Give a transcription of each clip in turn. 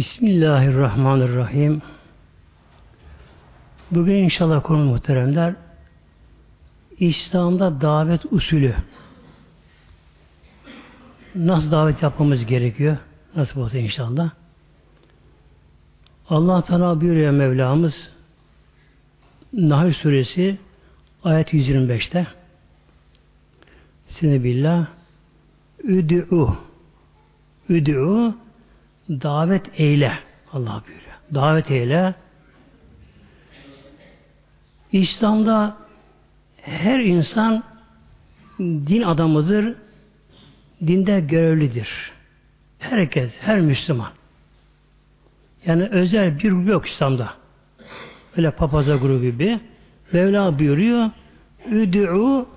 Bismillahirrahmanirrahim. Bugün inşallah konu muhteremler İslam'da davet usulü. Nasıl davet yapmamız gerekiyor? Nasıl olsa inşallah. Allah Teala buyuruyor Mevlamız Nahl suresi ayet 125'te Sinebillah Üd'u Üd'u davet eyle Allah buyuruyor. Davet eyle İslam'da her insan din adamıdır, dinde görevlidir. Herkes, her Müslüman. Yani özel bir grup yok İslam'da. Öyle papaza grubu gibi. Mevla buyuruyor, Üd'u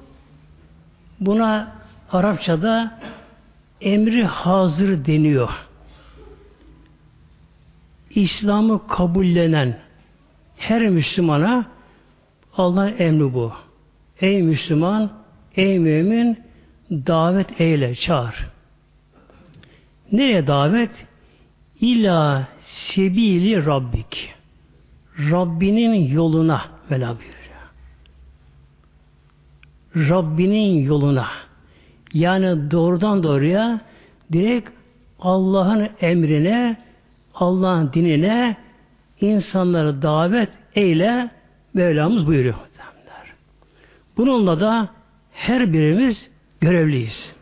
buna Arapçada emri hazır deniyor. İslam'ı kabullenen her Müslümana Allah'ın emri bu. Ey Müslüman, ey mümin davet eyle, çağır. Nereye davet? İla sebili Rabbik. Rabbinin yoluna Mevla buyuruyor. Rabbinin yoluna. Yani doğrudan doğruya direkt Allah'ın emrine, Allah'ın dinine insanları davet eyle Mevlamız buyuruyor. Bununla da her birimiz görevliyiz.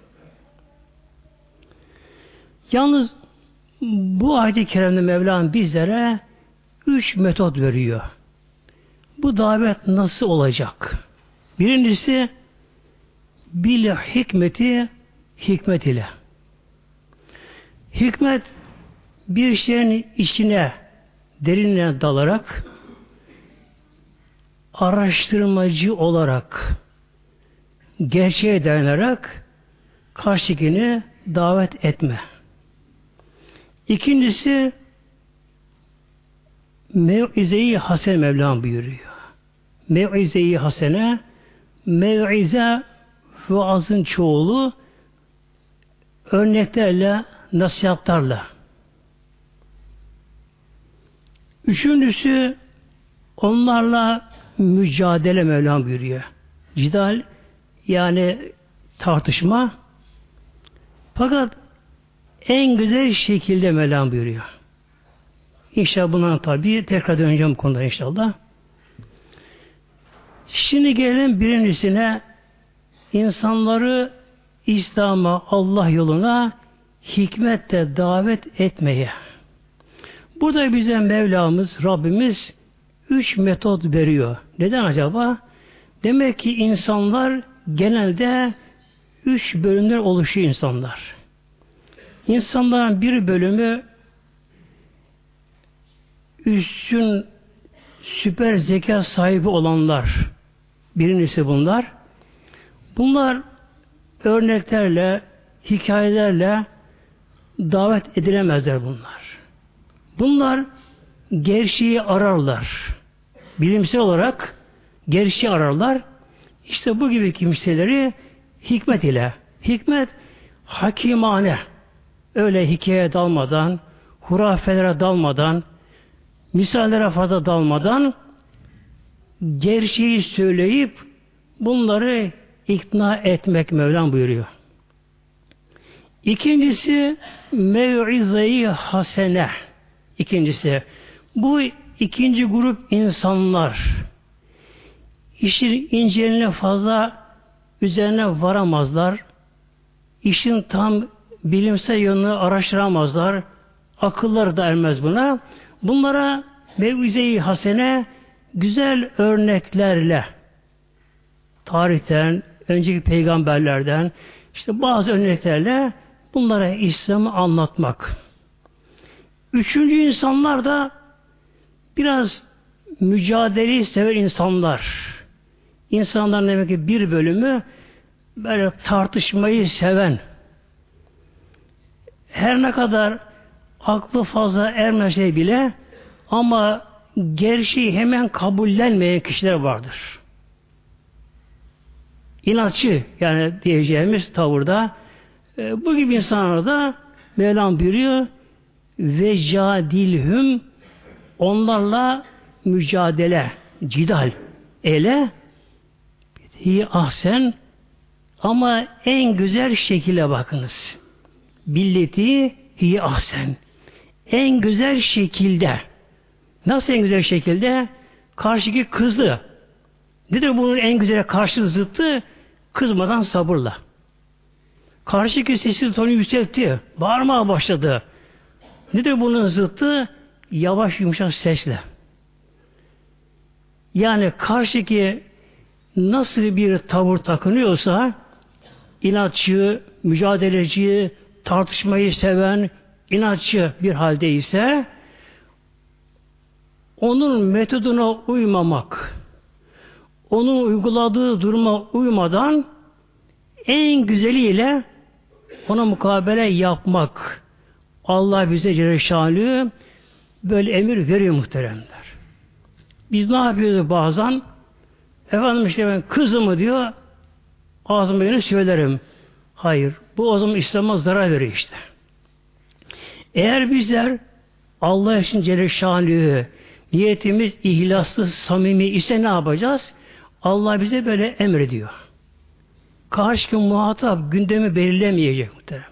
Yalnız bu ayet-i kerimde Mevlam bizlere üç metot veriyor. Bu davet nasıl olacak? Birincisi bil hikmeti hikmet ile. Hikmet bir şeyin içine derinine dalarak araştırmacı olarak gerçeğe dayanarak karşıkini davet etme. İkincisi mev'ize-i hasen Mevlam buyuruyor. Mev'ize-i hasene mev'ize vaazın çoğulu örneklerle, nasihatlarla. Üçüncüsü onlarla mücadele Mevlam buyuruyor. Cidal yani tartışma fakat en güzel şekilde Mevlam buyuruyor. İnşallah bundan tabi tekrar döneceğim konuda inşallah. Şimdi gelelim birincisine insanları İslam'a, Allah yoluna hikmetle davet etmeye. Burada bize Mevlamız, Rabbimiz üç metot veriyor. Neden acaba? Demek ki insanlar genelde üç bölümler oluşuyor insanlar. İnsanların bir bölümü üstün süper zeka sahibi olanlar. Birincisi bunlar. Bunlar örneklerle, hikayelerle davet edilemezler bunlar. Bunlar gerçeği ararlar bilimsel olarak gerçeği ararlar. İşte bu gibi kimseleri hikmet ile, hikmet hakimane, öyle hikaye dalmadan, hurafelere dalmadan, misallere fazla dalmadan gerçeği söyleyip bunları ikna etmek Mevlam buyuruyor. İkincisi mev'ize-i hasene. İkincisi bu İkinci grup insanlar işin inceline fazla üzerine varamazlar. İşin tam bilimsel yönünü araştıramazlar. Akılları da ermez buna. Bunlara mevze-i hasene güzel örneklerle tarihten, önceki peygamberlerden işte bazı örneklerle bunlara İslam'ı anlatmak. Üçüncü insanlar da Biraz mücadeleyi sever insanlar. İnsanların demek ki bir bölümü böyle tartışmayı seven her ne kadar aklı fazla ermese bile ama gerçeği hemen kabullenmeyen kişiler vardır. İnatçı yani diyeceğimiz tavırda e, bu gibi insanlarda Mevlam buyuruyor ve cadilhüm onlarla mücadele, cidal ele hi ahsen ama en güzel şekilde bakınız. Billeti hi ahsen. En güzel şekilde. Nasıl en güzel şekilde? Karşıki kızdı. Nedir bunun en güzel karşı zıttı? Kızmadan sabırla. Karşıki sesi tonu yükseltti. Bağırmaya başladı. Nedir bunun zıttı? Yavaş yumuşak sesle. Yani karşıki nasıl bir tavır takınıyorsa inatçı, mücadeleci, tartışmayı seven, inatçı bir halde ise onun metoduna uymamak, onun uyguladığı duruma uymadan en güzeliyle ona mukabele yapmak. Allah bize Celle böyle emir veriyor muhteremler. Biz ne yapıyoruz bazen? Efendim işte ben kızımı diyor ağzımı yine söylerim. Hayır. Bu o zaman İslam'a zarar veriyor işte. Eğer bizler Allah için Celle niyetimiz ihlaslı, samimi ise ne yapacağız? Allah bize böyle emrediyor. Karşı muhatap gündemi belirlemeyecek muhteremler.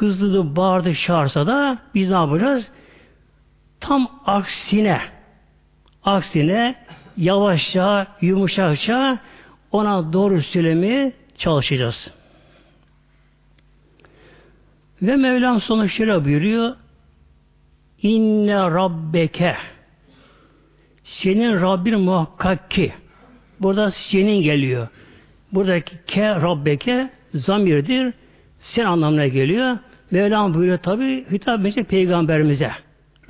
Kızdı, bağırdı, çağırsa da biz ne yapacağız? Tam aksine aksine yavaşça, yumuşakça ona doğru söylemeye çalışacağız. Ve Mevlam şöyle buyuruyor İnne rabbeke senin Rabbin muhakkak ki burada senin geliyor. Buradaki ke rabbeke zamirdir. Sen anlamına geliyor. Mevlam buyuruyor tabi hitap edecek peygamberimize.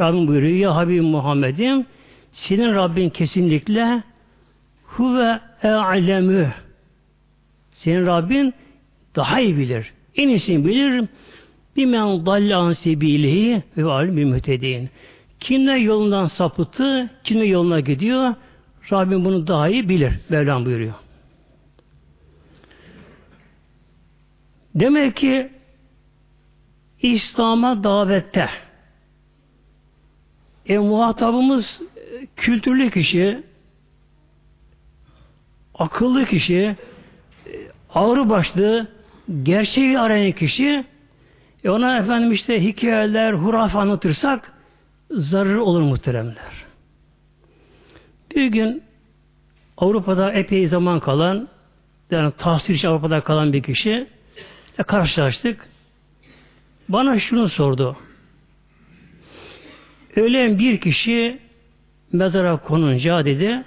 Rabbim buyuruyor ya Habibim Muhammed'im senin Rabbin kesinlikle huve e'lemü senin Rabbin daha iyi bilir. En iyisini bilir. Bimen dallan sebilihi ve alim bir mühtedin. Kimler yolundan sapıttı, kimler yoluna gidiyor, Rabbim bunu daha iyi bilir. Mevlam buyuruyor. Demek ki İslam'a davette e, muhatabımız kültürlü kişi, akıllı kişi, e, ağrı başlı, gerçeği arayan kişi e ona efendim işte hikayeler, huraf anlatırsak zarar olur muhteremler. Bir gün Avrupa'da epey zaman kalan yani tahsil için Avrupa'da kalan bir kişi e, karşılaştık. Bana şunu sordu. Ölen bir kişi mezara konunca dedi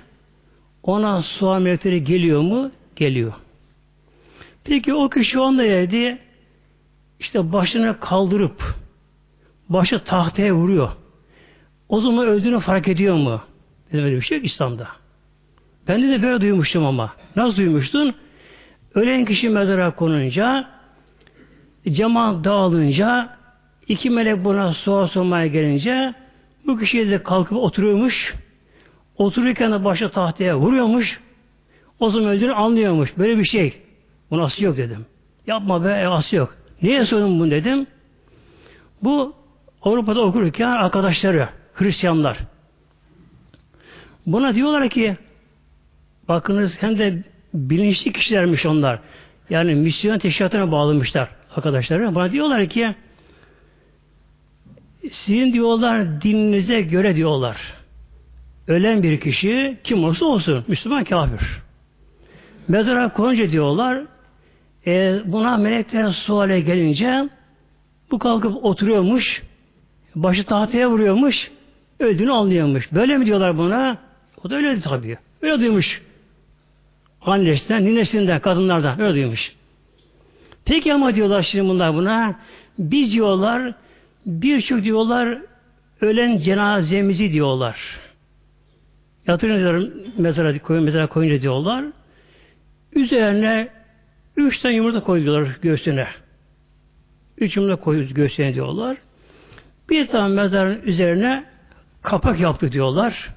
ona su ameliyatları geliyor mu? Geliyor. Peki o kişi onda dedi işte başını kaldırıp başı tahtaya vuruyor. O zaman öldüğünü fark ediyor mu? Dedim öyle bir şey yok İslam'da. Ben de böyle duymuştum ama. Nasıl duymuştun? Ölen kişi mezara konunca cemaat dağılınca iki melek buna sual sormaya gelince bu kişi de kalkıp oturuyormuş. Otururken de başı tahtaya vuruyormuş. O zaman öldüğünü anlıyormuş. Böyle bir şey. Bu nasıl yok dedim. Yapma be, e, aslı yok. Niye söyledim bunu dedim. Bu Avrupa'da okurken arkadaşları, Hristiyanlar. Buna diyorlar ki bakınız hem de bilinçli kişilermiş onlar. Yani misyon teşkilatına bağlamışlar arkadaşları. Bana diyorlar ki sizin diyorlar dininize göre diyorlar. Ölen bir kişi kim olursa olsun Müslüman kafir. Mezara konunca diyorlar e, buna melekler suale gelince bu kalkıp oturuyormuş başı tahtaya vuruyormuş öldüğünü anlıyormuş. Böyle mi diyorlar buna? O da öyle tabii. Öyle duymuş. Annesinden, ninesinden, kadınlardan öyle duymuş. Peki ama diyorlar şimdi bunlar buna biz diyorlar birçok diyorlar ölen cenazemizi diyorlar. Yatırın mezara koyun, mezara koyunca diyorlar. Üzerine üç tane yumurta koyuyorlar göğsüne. Üç yumurta koyuyoruz göğsüne diyorlar. Bir tane mezarın üzerine kapak yaptı diyorlar.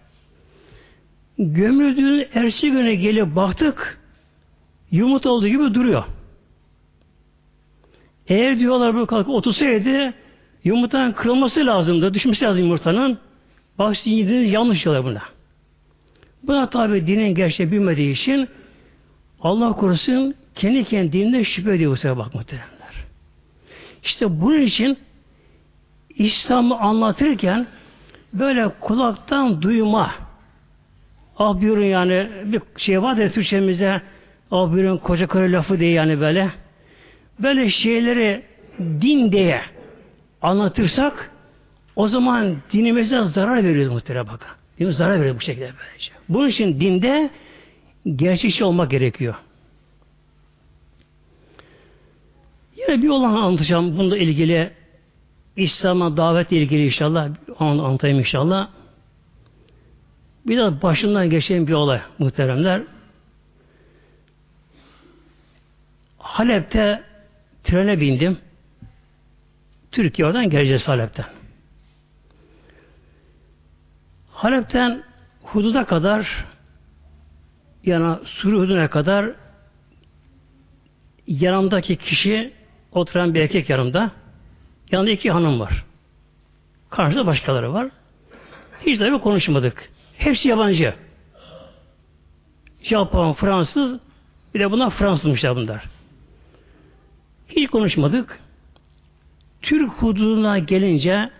Gömüldüğün ersi güne gelip baktık yumurta olduğu gibi duruyor. Eğer diyorlar bu kalkıp otursaydı Yumurtanın kırılması lazımdı. Düşmesi lazım yumurtanın. Bak yediğiniz yanlış diyorlar buna. Buna tabi dinin gerçeği bilmediği için Allah korusun kendi kendine şüphe ediyor bu sefer bak muhteremler. İşte bunun için İslam'ı anlatırken böyle kulaktan duyma ah buyurun yani bir şey var da Türkçemizde ah buyurun koca karı lafı diye yani böyle böyle şeyleri din diye anlatırsak o zaman dinimize zarar veriyor muhtemelen bakın. Dinimize zarar veriyor bu şekilde böylece. Bunun için dinde gerçekçi olmak gerekiyor. Yine bir olan anlatacağım bununla ilgili İslam'a davetle ilgili inşallah anlatayım inşallah. Bir de başından geçen bir olay muhteremler. Halep'te trene bindim. Türkiye oradan geleceğiz Halep'ten. Halep'ten hududa kadar yana Suriye hududuna kadar yanımdaki kişi oturan bir erkek yanımda. Yanında iki hanım var. Karşıda başkaları var. Hiç tabi konuşmadık. Hepsi yabancı. Japon, Fransız, bir de bunlar Fransızmışlar bunlar. Hiç konuşmadık. Türk hududuna gelince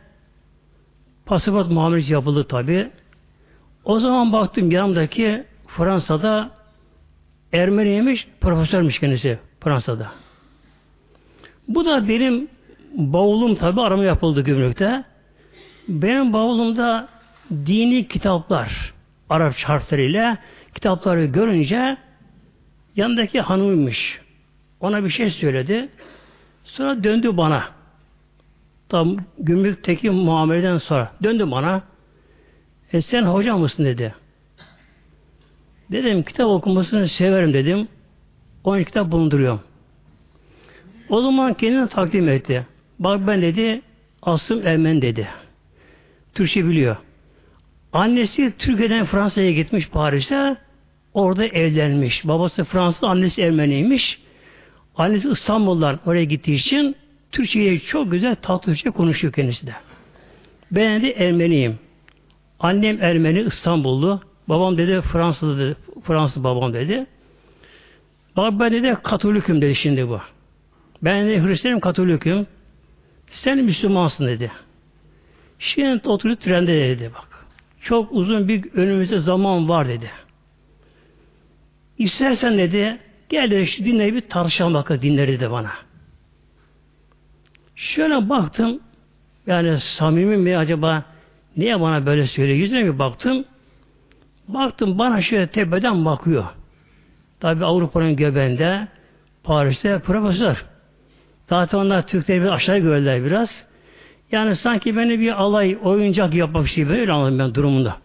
pasaport muamelesi yapıldı tabi. O zaman baktım yanımdaki Fransa'da Ermeniymiş, profesörmüş kendisi Fransa'da. Bu da benim bavulum tabi arama yapıldı gümrükte. Benim bavulumda dini kitaplar Arap harfleriyle kitapları görünce yanındaki hanımıymış. Ona bir şey söyledi. Sonra döndü bana. Tam gümrükteki muameleden sonra döndü bana. E sen hoca mısın dedi. Dedim kitap okumasını severim dedim. Onun kitap bulunduruyorum. O zaman kendini takdim etti. Bak ben dedi Asım Ermen dedi. Türkçe biliyor. Annesi Türkiye'den Fransa'ya gitmiş Paris'e. Orada evlenmiş. Babası Fransız, annesi Ermeniymiş. Annesi İstanbul'dan oraya gittiği için Türkçe'yi çok güzel tatlıca konuşuyor kendisi de. Ben de Ermeniyim. Annem Ermeni, İstanbullu. Babam dedi Fransız dedi. Fransız babam dedi. Bak ben dedi Katoliküm dedi şimdi bu. Ben de Hristiyanım Katoliküm. Sen Müslümansın dedi. Şimdi oturup trende dedi bak. Çok uzun bir önümüzde zaman var dedi. İstersen dedi gel dedi şu bir tartışalım bakalım dinleri de bana. Şöyle baktım yani samimi mi acaba niye bana böyle söylüyor? Yüzüne bir baktım. Baktım bana şöyle tepeden bakıyor. Tabi Avrupa'nın göbeğinde Paris'te profesör. Zaten onlar Türkleri bir aşağı gördüler biraz. Yani sanki beni bir alay, oyuncak yapmak şey böyle anladım ben durumunda.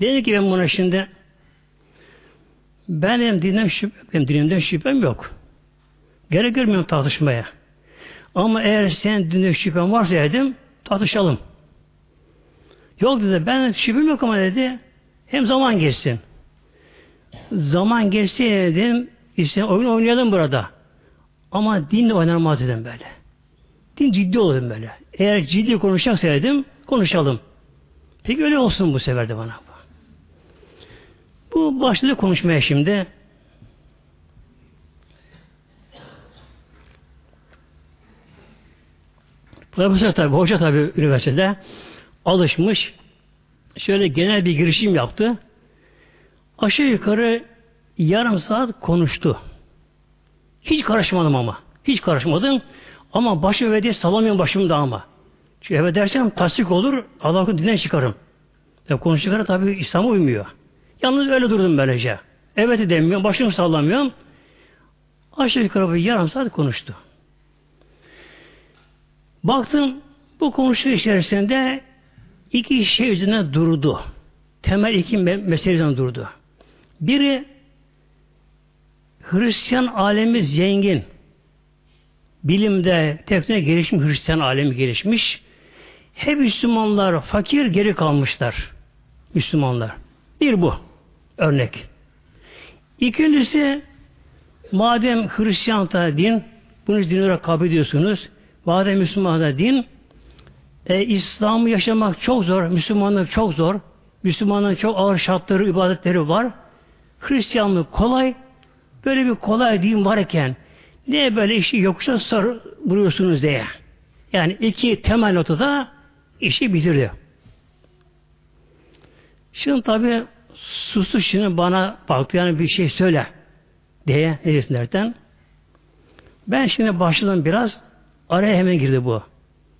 Dedi ki ben buna şimdi ben hem dinden şüphem, dinimden şüphem yok. Gerek görmüyorum tartışmaya. Ama eğer sen dinde şüphen varsa dedim, tartışalım. Yok dedi, ben şüphem yok ama dedi, hem zaman geçsin. Zaman geçsin dedim, işte oyun oynayalım burada. Ama dinle oynanmaz dedim böyle. Din ciddi olalım böyle. Eğer ciddi konuşacaksa dedim, konuşalım. Peki öyle olsun bu sefer de bana. Bu başladı konuşmaya şimdi. Profesör tabi, hoca tabi üniversitede alışmış. Şöyle genel bir girişim yaptı. Aşağı yukarı yarım saat konuştu. Hiç karışmadım ama. Hiç karışmadım. Ama başı ve diye sallamıyorum başımda ama. Çünkü evet dersem tasdik olur, Allah'ın dinden çıkarım. Ve konuştukları tabi İslam'a uymuyor. Yalnız öyle durdum böylece. Evet demiyorum, başımı sallamıyorum. Aşağı yukarı bir yarım saat konuştu. Baktım bu konuşma içerisinde iki şey üzerine durdu. Temel iki meseleden durdu. Biri Hristiyan alemi zengin. Bilimde, teknoloji gelişmiş, Hristiyan alemi gelişmiş. Hep Müslümanlar fakir geri kalmışlar. Müslümanlar. Bir bu. Örnek. İkincisi madem Hristiyan din bunu din olarak kabul ediyorsunuz Vade Müslüman'a din e, İslam'ı yaşamak çok zor, Müslümanlık çok zor. Müslümanlığın çok ağır şartları, ibadetleri var. Hristiyanlık kolay. Böyle bir kolay din varken niye böyle işi yokuşa sar vuruyorsunuz diye. Yani iki temel notada işi bitirdi. Şimdi tabi sustu şimdi bana baktı yani bir şey söyle diye ne derken. Ben şimdi başladım biraz araya hemen girdi bu.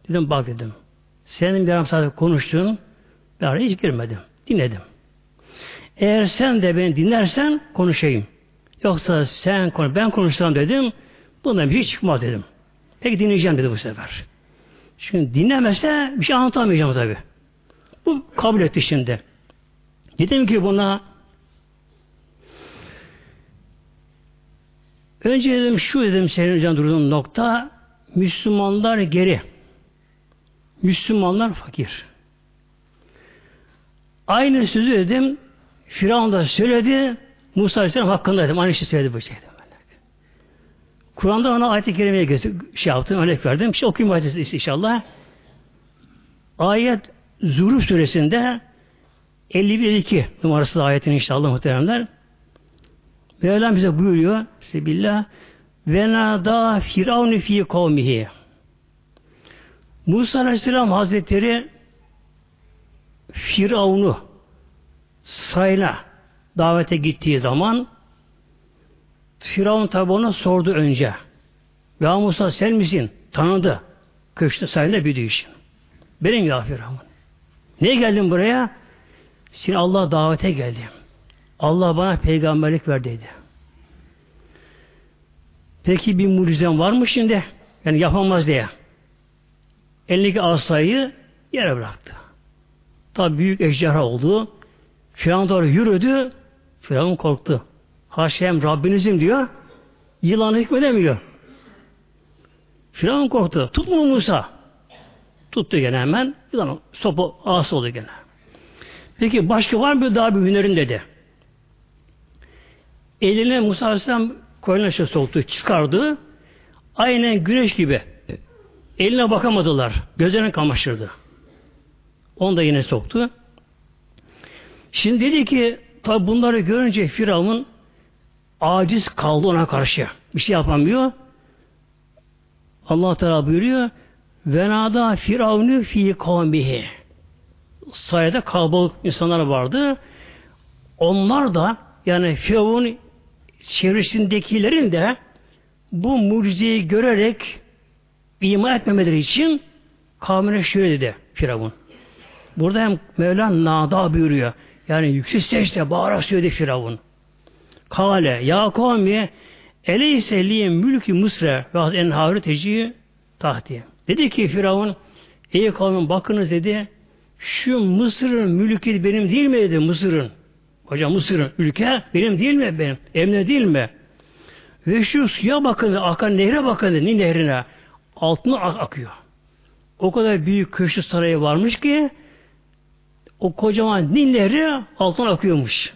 Dedim bak dedim. Senin bir saat konuştuğun ben araya hiç girmedim. Dinledim. Eğer sen de beni dinlersen konuşayım. Yoksa sen konuş, ben konuşsam dedim. Bundan bir şey çıkmaz dedim. Peki dinleyeceğim dedi bu sefer. Çünkü dinlemezse bir şey anlatamayacağım tabi. Bu kabul etti şimdi. Dedim ki buna önce dedim şu dedim senin hocam durduğum nokta Müslümanlar geri. Müslümanlar fakir. Aynı sözü dedim Firavun da söyledi Musa Aleyhisselam hakkında dedim. Aynı şey söyledi bu şeyde. Kur'an'da ona ayet-i kerimeye şey yaptım, örnek verdim. Bir şey okuyayım ayet inşallah. Ayet Zuhruf suresinde 51-2 numarası ayetin inşallah muhteremler. Mevlam bize buyuruyor Sebillah ve nada firavun fi kavmihi Musa Aleyhisselam Hazretleri Firavun'u sayla davete gittiği zaman Firavun tabi ona sordu önce. Ya Musa sen misin? Tanıdı. Köşkte sayında büyüdü işin. Benim ya Firavun. Niye geldin buraya? Seni Allah davete geldim. Allah bana peygamberlik ver dedi. Peki bir mucizem var mı şimdi? Yani yapamaz diye. Elindeki asayı yere bıraktı. Tabi büyük ejderha oldu. Firavun doğru yürüdü. Firavun korktu. Haşem Rabbinizim diyor. Yılanı hükmedemiyor. Firavun korktu. Tutma Musa. Tuttu gene hemen. Yılan sopa ağası oldu gene. Peki başka var mı daha bir hünerin dedi. Eline Musa Aleyhisselam koyuna soktu, çıkardı. Aynen güneş gibi. Eline bakamadılar. Gözlerine kamaştırdı. Onu da yine soktu. Şimdi dedi ki tabi bunları görünce Firavun aciz kaldı ona karşı. Bir şey yapamıyor. Allah Teala buyuruyor Venada firavunu fi kavmihi sayede kalabalık insanlar vardı. Onlar da yani Firavun çevresindekilerin de bu mucizeyi görerek iman etmemeleri için kavmine şöyle dedi Firavun. Burada hem Mevla nada buyuruyor. Yani yüksek sesle bağırarak söyledi Firavun. Kale ya kavmi eleyse liye mülkü Mısra ve az enharı teci tahti. Dedi ki Firavun ey kavmin bakınız dedi şu Mısır'ın mülkü benim değil mi dedi Mısır'ın. Hocam Mısır'ın ülke benim değil mi benim? Emne değil mi? Ve şu suya bakın, akan nehre bakın, Nil nehrine. Altına ak akıyor. O kadar büyük köşkü sarayı varmış ki o kocaman Nil nehri altına akıyormuş.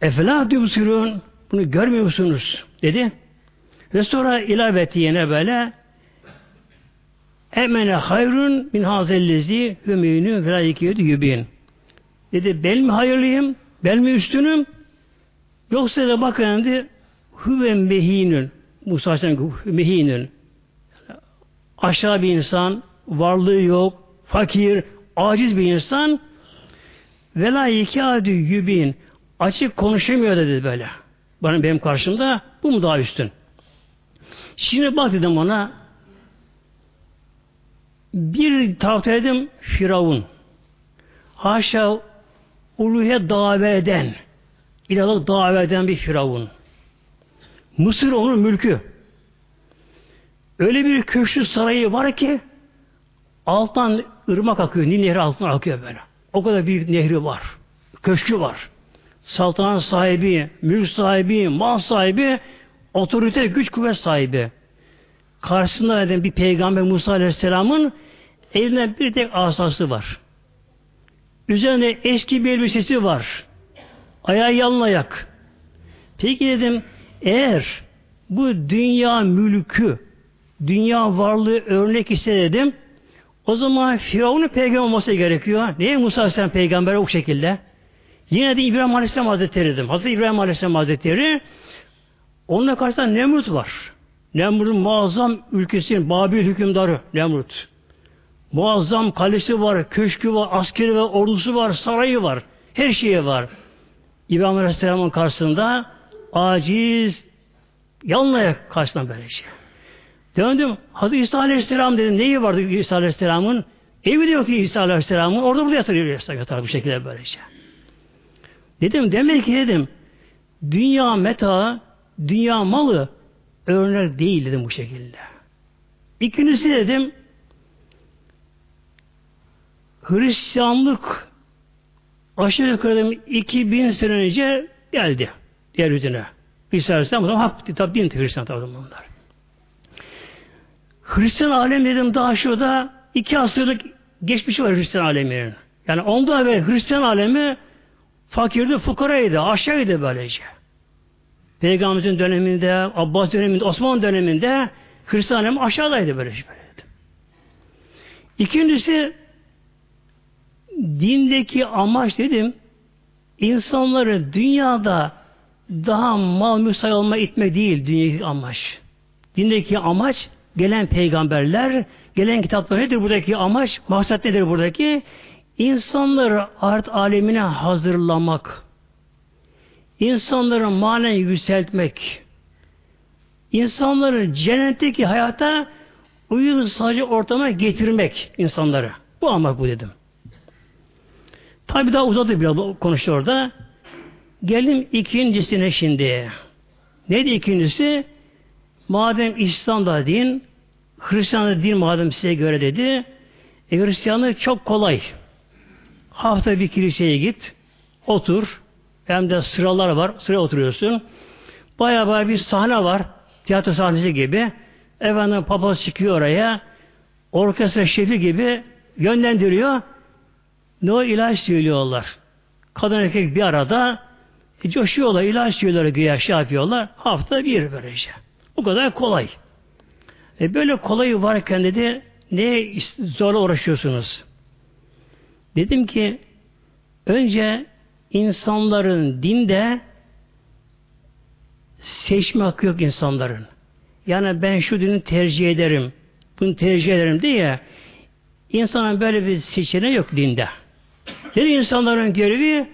Efela sürün bunu görmüyor musunuz? dedi. Ve sonra ilave yine böyle Emene hayrun min hazellezi hümeyünü velayikiyeti yübin. Dedi ben mi hayırlıyım? Ben mi üstünüm? Yoksa da bakın dedi hüven mehinün Musa Aleyhisselam mehinün aşağı bir insan varlığı yok, fakir, aciz bir insan velayikiyeti yübin açık konuşamıyor dedi böyle. Bana benim karşımda bu mu daha üstün? Şimdi bak dedim ona bir tarafta dedim Firavun. Haşa uluhe davet eden, ilahlık davet eden bir Firavun. Mısır onun mülkü. Öyle bir köşkü sarayı var ki alttan ırmak akıyor. Nil nehri altından akıyor böyle. O kadar bir nehri var. Köşkü var. Saltanat sahibi, mülk sahibi, mal sahibi, otorite, güç, kuvvet sahibi. Karşısında eden bir peygamber Musa Aleyhisselam'ın elinde bir tek asası var. Üzerinde eski bir elbisesi var. Ayağı yalın ayak. Peki dedim eğer bu dünya mülkü, dünya varlığı örnek istedim. O zaman Firavun'un peygamber olması gerekiyor. Niye Musa Aleyhisselam peygamber o şekilde? Yine de İbrahim Aleyhisselam Hazretleri dedim. Hazreti İbrahim Aleyhisselam Hazretleri onunla karşısında Nemrut var. Nemrut'un muazzam ülkesinin Babil hükümdarı Nemrut. Muazzam kalesi var, köşkü var, askeri var, ordusu var, sarayı var. Her şeyi var. İbrahim Aleyhisselam'ın karşısında aciz, yalnaya karşısında böyle şey. Döndüm. Hazreti İsa Aleyhisselam dedim. Neyi vardı İsa Aleyhisselam'ın? Evi de yok ki İsa Aleyhisselam'ın. Orada burada yatırıyor. Yatar bu şekilde böylece. Şey. Dedim demek ki dedim dünya meta, dünya malı örnek değil dedim bu şekilde. İkincisi dedim Hristiyanlık aşağı yukarı dedim, 2000 sene önce geldi yeryüzüne. İsa Aleyhisselam hak tabi din Hristiyan tabi bunlar. Hristiyan alem dedim daha şurada iki asırlık geçmişi var Hristiyan aleminin. Yani onda evvel Hristiyan alemi fakirdi, fukaraydı, aşağıydı böylece. Peygamberimizin döneminde, Abbas döneminde, Osmanlı döneminde Hristiyan alemi aşağıdaydı böylece. Böyleydi. İkincisi dindeki amaç dedim insanları dünyada daha mal müsay olma itme değil dünyadaki amaç. Dindeki amaç gelen peygamberler, gelen kitaplar nedir buradaki amaç? Maksat nedir buradaki? İnsanları art alemine hazırlamak. İnsanları manen yükseltmek. İnsanları cennetteki hayata uyum sadece ortama getirmek insanları. Bu amaç bu dedim. Tabi daha uzadı biraz konuştu orada. Gelin ikincisine şimdi. Neydi ikincisi? Madem İslam da din, Hristiyan da din madem size göre dedi, e, Hristiyanlık çok kolay. Hafta bir kiliseye git, otur, hem de sıralar var, sıraya oturuyorsun. Baya baya bir sahne var, tiyatro sahnesi gibi. Efendim papaz çıkıyor oraya, orkestra şefi gibi yönlendiriyor. Ne o ilaç söylüyorlar. Kadın erkek bir arada e, coşuyorlar, ilaç söylüyorlar, güya şey yapıyorlar. Hafta bir böylece. Bu kadar kolay. E böyle kolayı varken dedi ne zorla uğraşıyorsunuz? Dedim ki önce insanların dinde seçme hakkı yok insanların. Yani ben şu dini tercih ederim, bunu tercih ederim diye insanın böyle bir seçeneği yok dinde. Dedi insanların görevi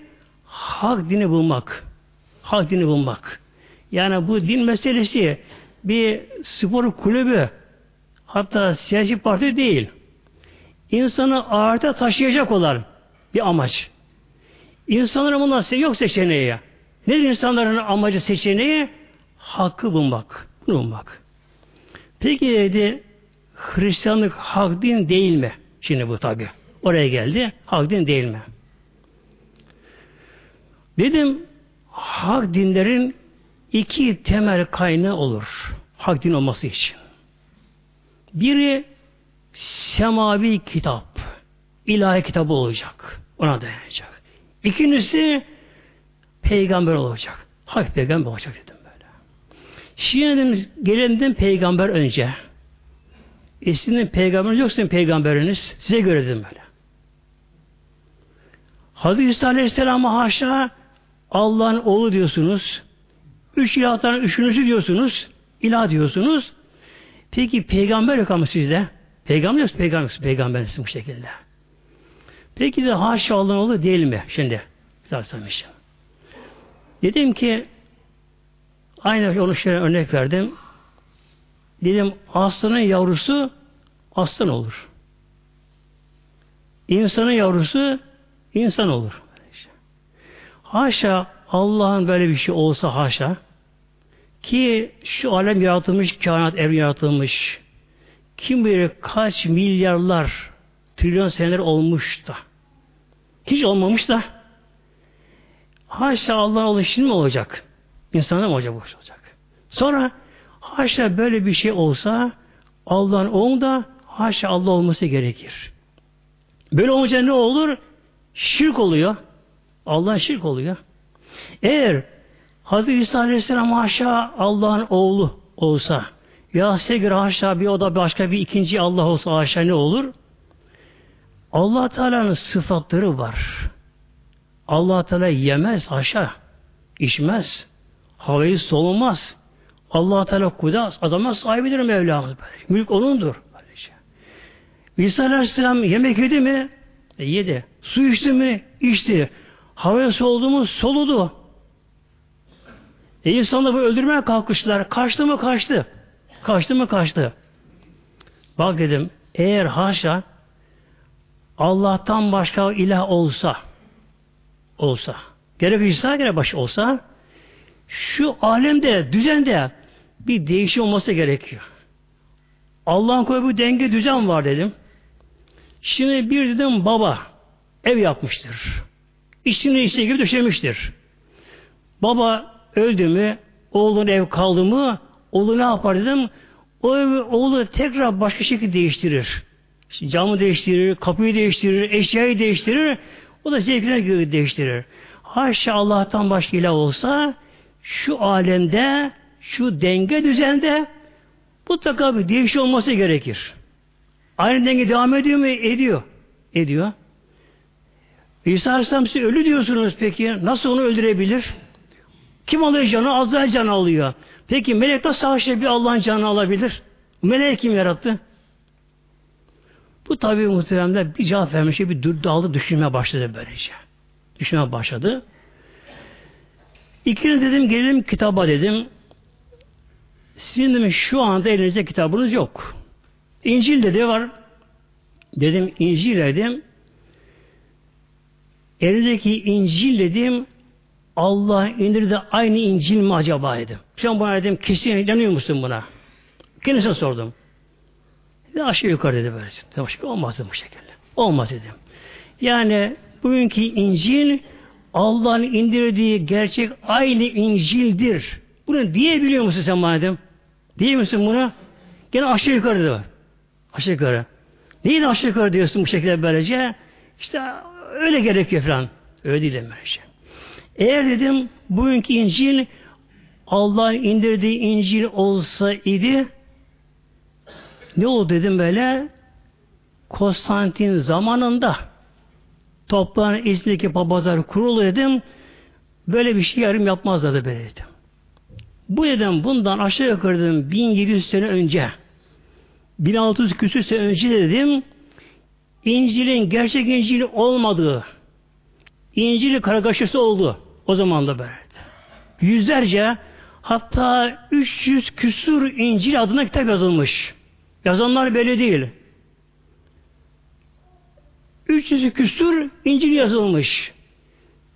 hak dini bulmak. Hak dini bulmak. Yani bu din meselesi bir spor kulübü hatta siyasi parti değil. İnsanı ağırta taşıyacak olan bir amaç. İnsanların bunlar yok seçeneği. Nedir insanların amacı seçeneği? Hakkı bulmak. Bulmak. Peki dedi Hristiyanlık hak din değil mi? Şimdi bu tabi. Oraya geldi. Hak din değil mi? Dedim hak dinlerin iki temel kaynağı olur. Hak din olması için. Biri semavi kitap. ilahi kitabı olacak. Ona dayanacak. İkincisi peygamber olacak. Hak peygamber olacak dedim böyle. Şimdi gelelim peygamber önce. E sizin peygamberiniz peygamberiniz. Size göre dedim böyle. Hazreti İsa Aleyhisselam'a haşa Allah'ın oğlu diyorsunuz. Üç ilahtan üçüncüsü diyorsunuz. İlah diyorsunuz. Peki peygamber yok ama sizde. Peygamber yok, peygamber yok, peygambersin bu şekilde. Peki de haşa Allah'ın oğlu değil mi şimdi? Zaten Dedim ki aynı onu şöyle örnek verdim. Dedim aslanın yavrusu aslan olur. İnsanın yavrusu insan olur. Haşa Allah'ın böyle bir şey olsa haşa ki şu alem yaratılmış, kainat evren yaratılmış. Kim bilir kaç milyarlar, trilyon seneler olmuş da. Hiç olmamış da. Haşa Allah'ın oğlu şimdi mi olacak? İnsana mı olacak bu olacak? Sonra haşa böyle bir şey olsa Allah'ın oğlu da haşa Allah olması gerekir. Böyle olunca ne olur? Şirk oluyor. Allah şirk oluyor. Eğer Hazreti İsa Aleyhisselam haşa Allah'ın oğlu olsa ya sevgili haşa bir o da başka bir ikinci Allah olsa haşa ne olur? Allah Teala'nın sıfatları var. Allah Teala yemez haşa, içmez, havayı solunmaz. Allah Teala kudret adama sahibidir Mevlamız. Mülk onundur. İsa Aleyhisselam yemek yedi mi? E, yedi. Su içti mi? İçti. Havaya soldu mu? Soludu. E insanı bu öldürmeye kalkıştılar. Kaçtı mı? Kaçtı. Kaçtı mı? Kaçtı. Bak dedim, eğer haşa Allah'tan başka ilah olsa olsa gerek İsa gerek baş olsa şu alemde, düzende bir değişim olması gerekiyor. Allah'ın koyduğu denge düzen var dedim. Şimdi bir dedim baba ev yapmıştır. İçine içine gibi döşemiştir. Baba öldü mü, oğlun ev kaldı mı, oğlu ne yapar dedim. O evi oğlu tekrar başka şekilde değiştirir. Camı değiştirir, kapıyı değiştirir, eşyayı değiştirir. O da zevkine göre değiştirir. Haşa Allah'tan başka ilah olsa şu alemde, şu denge düzende mutlaka bir değişim olması gerekir. Aynı denge devam ediyor mu? Ediyor. Ediyor. İsa Aleyhisselam size ölü diyorsunuz peki. Nasıl onu öldürebilir? Kim alıyor canı? Azrail canı alıyor. Peki melek nasıl savaşta bir Allah'ın canını alabilir? Melek kim yarattı? Bu tabi muhteremler bir cevap vermiş, bir dağıldı düşünmeye başladı böylece. Düşünmeye başladı. İkinci dedim gelelim kitaba dedim. Sizin dedim şu anda elinizde kitabınız yok. İncil dedi var. Dedim İncil dedim. Elinizdeki İncil dedim Allah indirdi aynı İncil mi acaba dedim. An bana dedim kesin inanıyor musun buna? Kendisine sordum. Dedi, aşağı yukarı dedi böyle. Başka olmaz bu şekilde. Olmaz dedim. Yani bugünkü İncil Allah'ın indirdiği gerçek aynı İncil'dir. Bunu diyebiliyor musun sen dedim? Diyor musun bunu? Gene aşağı yukarı dedi. Aşağı yukarı. Neyi aşağı yukarı diyorsun bu şekilde böylece? İşte öyle gerekiyor falan. Öyle değil böylece. Eğer dedim bugünkü İncil Allah'ın indirdiği İncil olsa idi ne oldu dedim böyle Konstantin zamanında toplanan İzmir'deki papazlar kurulu dedim böyle bir şey yarım yapmazlardı böyle dedim. Bu dedim bundan aşağı yukarı dedim 1700 sene önce 1600 küsür sene önce dedim İncil'in gerçek İncil olmadığı İncil'in kargaşası oldu. O zaman da böyle. Yüzlerce hatta 300 küsur İncil adına kitap yazılmış. Yazanlar belli değil. 300 küsur İncil yazılmış.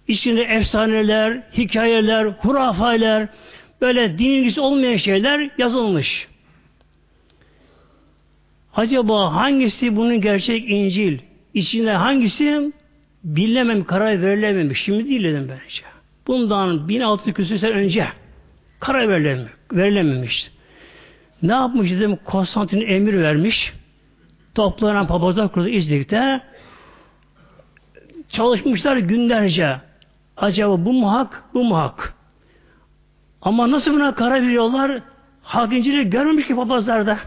İçinde efsaneler, hikayeler, hurafeler, böyle din ilgisi olmayan şeyler yazılmış. Acaba hangisi bunun gerçek İncil? İçinde hangisi bilemem, karar verilememiş. Şimdi değil dedim bence. Bundan 1600 küsur sene önce karar verilememiş. Ne yapmış dedim? Konstantin emir vermiş. Toplanan papazlar kurulu İznik'te çalışmışlar günlerce. Acaba bu mu hak, bu mu hak? Ama nasıl buna karar veriyorlar? Hak İncil'i görmemiş ki papazlarda.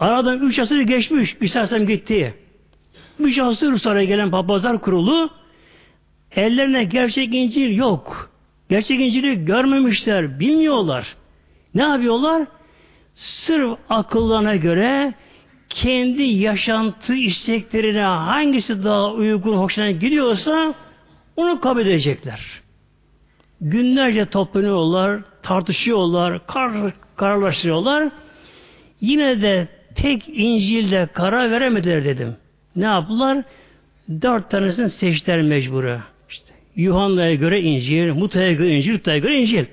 Aradan üç asır geçmiş. İstersem gitti. Üç asır sonra gelen papazlar kurulu ellerine gerçek İncil yok. Gerçek İncil'i görmemişler, bilmiyorlar. Ne yapıyorlar? Sırf akıllarına göre kendi yaşantı isteklerine hangisi daha uygun, hoşuna gidiyorsa onu kabul edecekler. Günlerce toplanıyorlar, tartışıyorlar, kar, kararlaştırıyorlar. Yine de tek İncil'de karar veremediler dedim. Ne yaptılar? Dört tanesini seçtiler mecburu. İşte Yuhanna'ya göre İncil, Muta'ya göre İncil, Luta'ya göre İncil.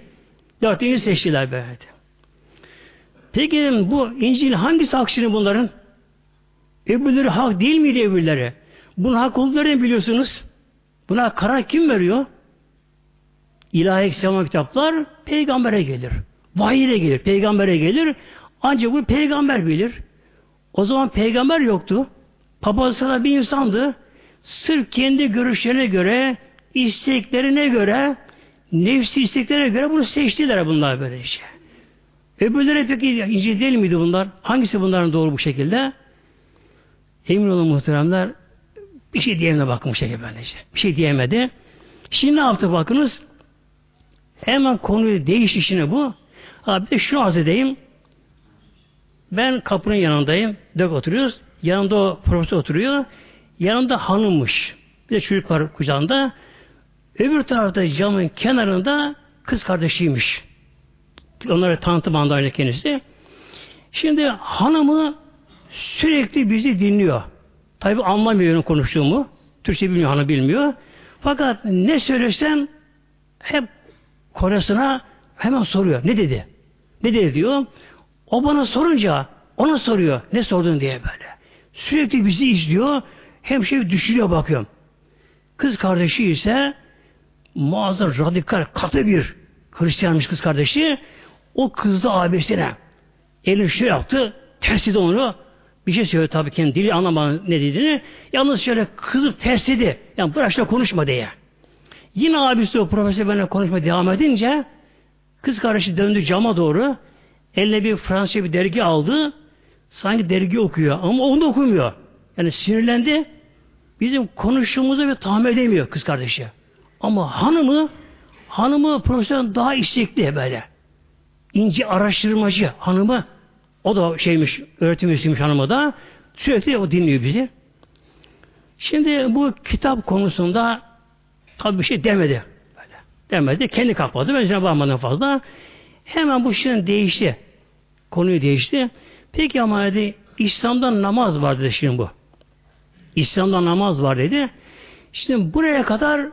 Dört İncil seçtiler böyle. Peki bu İncil hangisi hak şimdi bunların? Öbürleri hak değil miydi öbürleri? Bunun hak olduklarını biliyorsunuz. Buna karar kim veriyor? İlahi sema kitaplar peygambere gelir. Vahiyre gelir, peygambere gelir. Ancak bu peygamber bilir. O zaman peygamber yoktu. Papaz sana bir insandı. Sırf kendi görüşlerine göre, isteklerine göre, nefsi isteklerine göre bunu seçtiler bunlar böylece. Öbürleri peki ince değil miydi bunlar? Hangisi bunların doğru bu şekilde? Emin olun muhteremler bir şey bu şekilde böylece. Bir şey diyemedi. Şimdi ne yaptı bakınız? Hemen konuyu değiş işine bu. Abi de şunu arz edeyim. Ben kapının yanındayım. Dök oturuyoruz. Yanında o profesör oturuyor. Yanında hanımmış. Bir de çocuk var kucağında. Öbür tarafta camın kenarında kız kardeşiymiş. Onlara tanıtım andayla kendisi. Şimdi hanımı sürekli bizi dinliyor. Tabi anlamıyor konuştuğumu. Türkçe bilmiyor, hanım bilmiyor. Fakat ne söylesem hep Kore'sine hemen soruyor. Ne dedi? Ne dedi diyor. O bana sorunca ona soruyor. Ne sordun diye böyle. Sürekli bizi izliyor. Hem şey düşünüyor bakıyorum. Kız kardeşi ise muazzam radikal katı bir Hristiyanmış kız kardeşi. O kızdı abisine. Elini şöyle yaptı. Tersi onu. Bir şey söylüyor tabii kendi dili anlamadı ne dediğini. Yalnız şöyle kızıp tersledi. Yani bırak şöyle konuşma diye. Yine abisi o profesör benimle konuşma devam edince kız kardeşi döndü cama doğru. Eline bir Fransızca bir dergi aldı. Sanki dergi okuyor ama onu da okumuyor. Yani sinirlendi. Bizim konuştuğumuzu bir tahmin edemiyor kız kardeşi. Ama hanımı hanımı profesörden daha istekli böyle. İnce araştırmacı hanımı o da şeymiş öğretim üyesiymiş hanımı da sürekli o dinliyor bizi. Şimdi bu kitap konusunda tabi bir şey demedi. Böyle. Demedi. Kendi kapadı. Ben bakmadım fazla. Hemen bu şeyin değişti. Konuyu değişti. Peki ama dedi İslam'da namaz var dedi şimdi bu. İslam'da namaz var dedi. Şimdi buraya kadar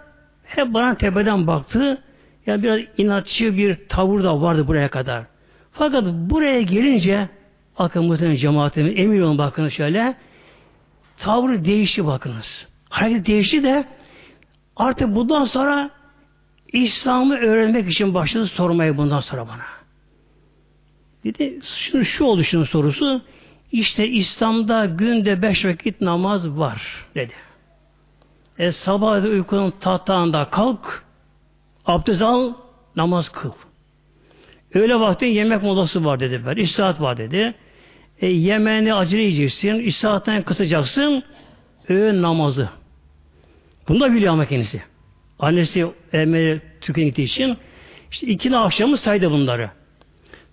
hep bana tepeden baktı. Ya biraz inatçı bir tavır da vardı buraya kadar. Fakat buraya gelince akın muhtemelen cemaatimiz emin olun bakınız şöyle tavrı değişti bakınız. Hareket değişti de artık bundan sonra İslam'ı öğrenmek için başladı sormaya bundan sonra bana. Dedi şunu şu oldu şunun sorusu işte İslam'da günde beş vakit namaz var dedi. E sabah uykunun tahtağında kalk abdest al namaz kıl. Öyle vakti yemek molası var dedi. Ben. İstirahat var dedi. E, yemeğini acele yiyeceksin. İstirahatten kısacaksın. Öğün namazı. Bunu da biliyor ama kendisi. Annesi emri Türkiye'ye gittiği için işte ikili akşamı saydı bunları.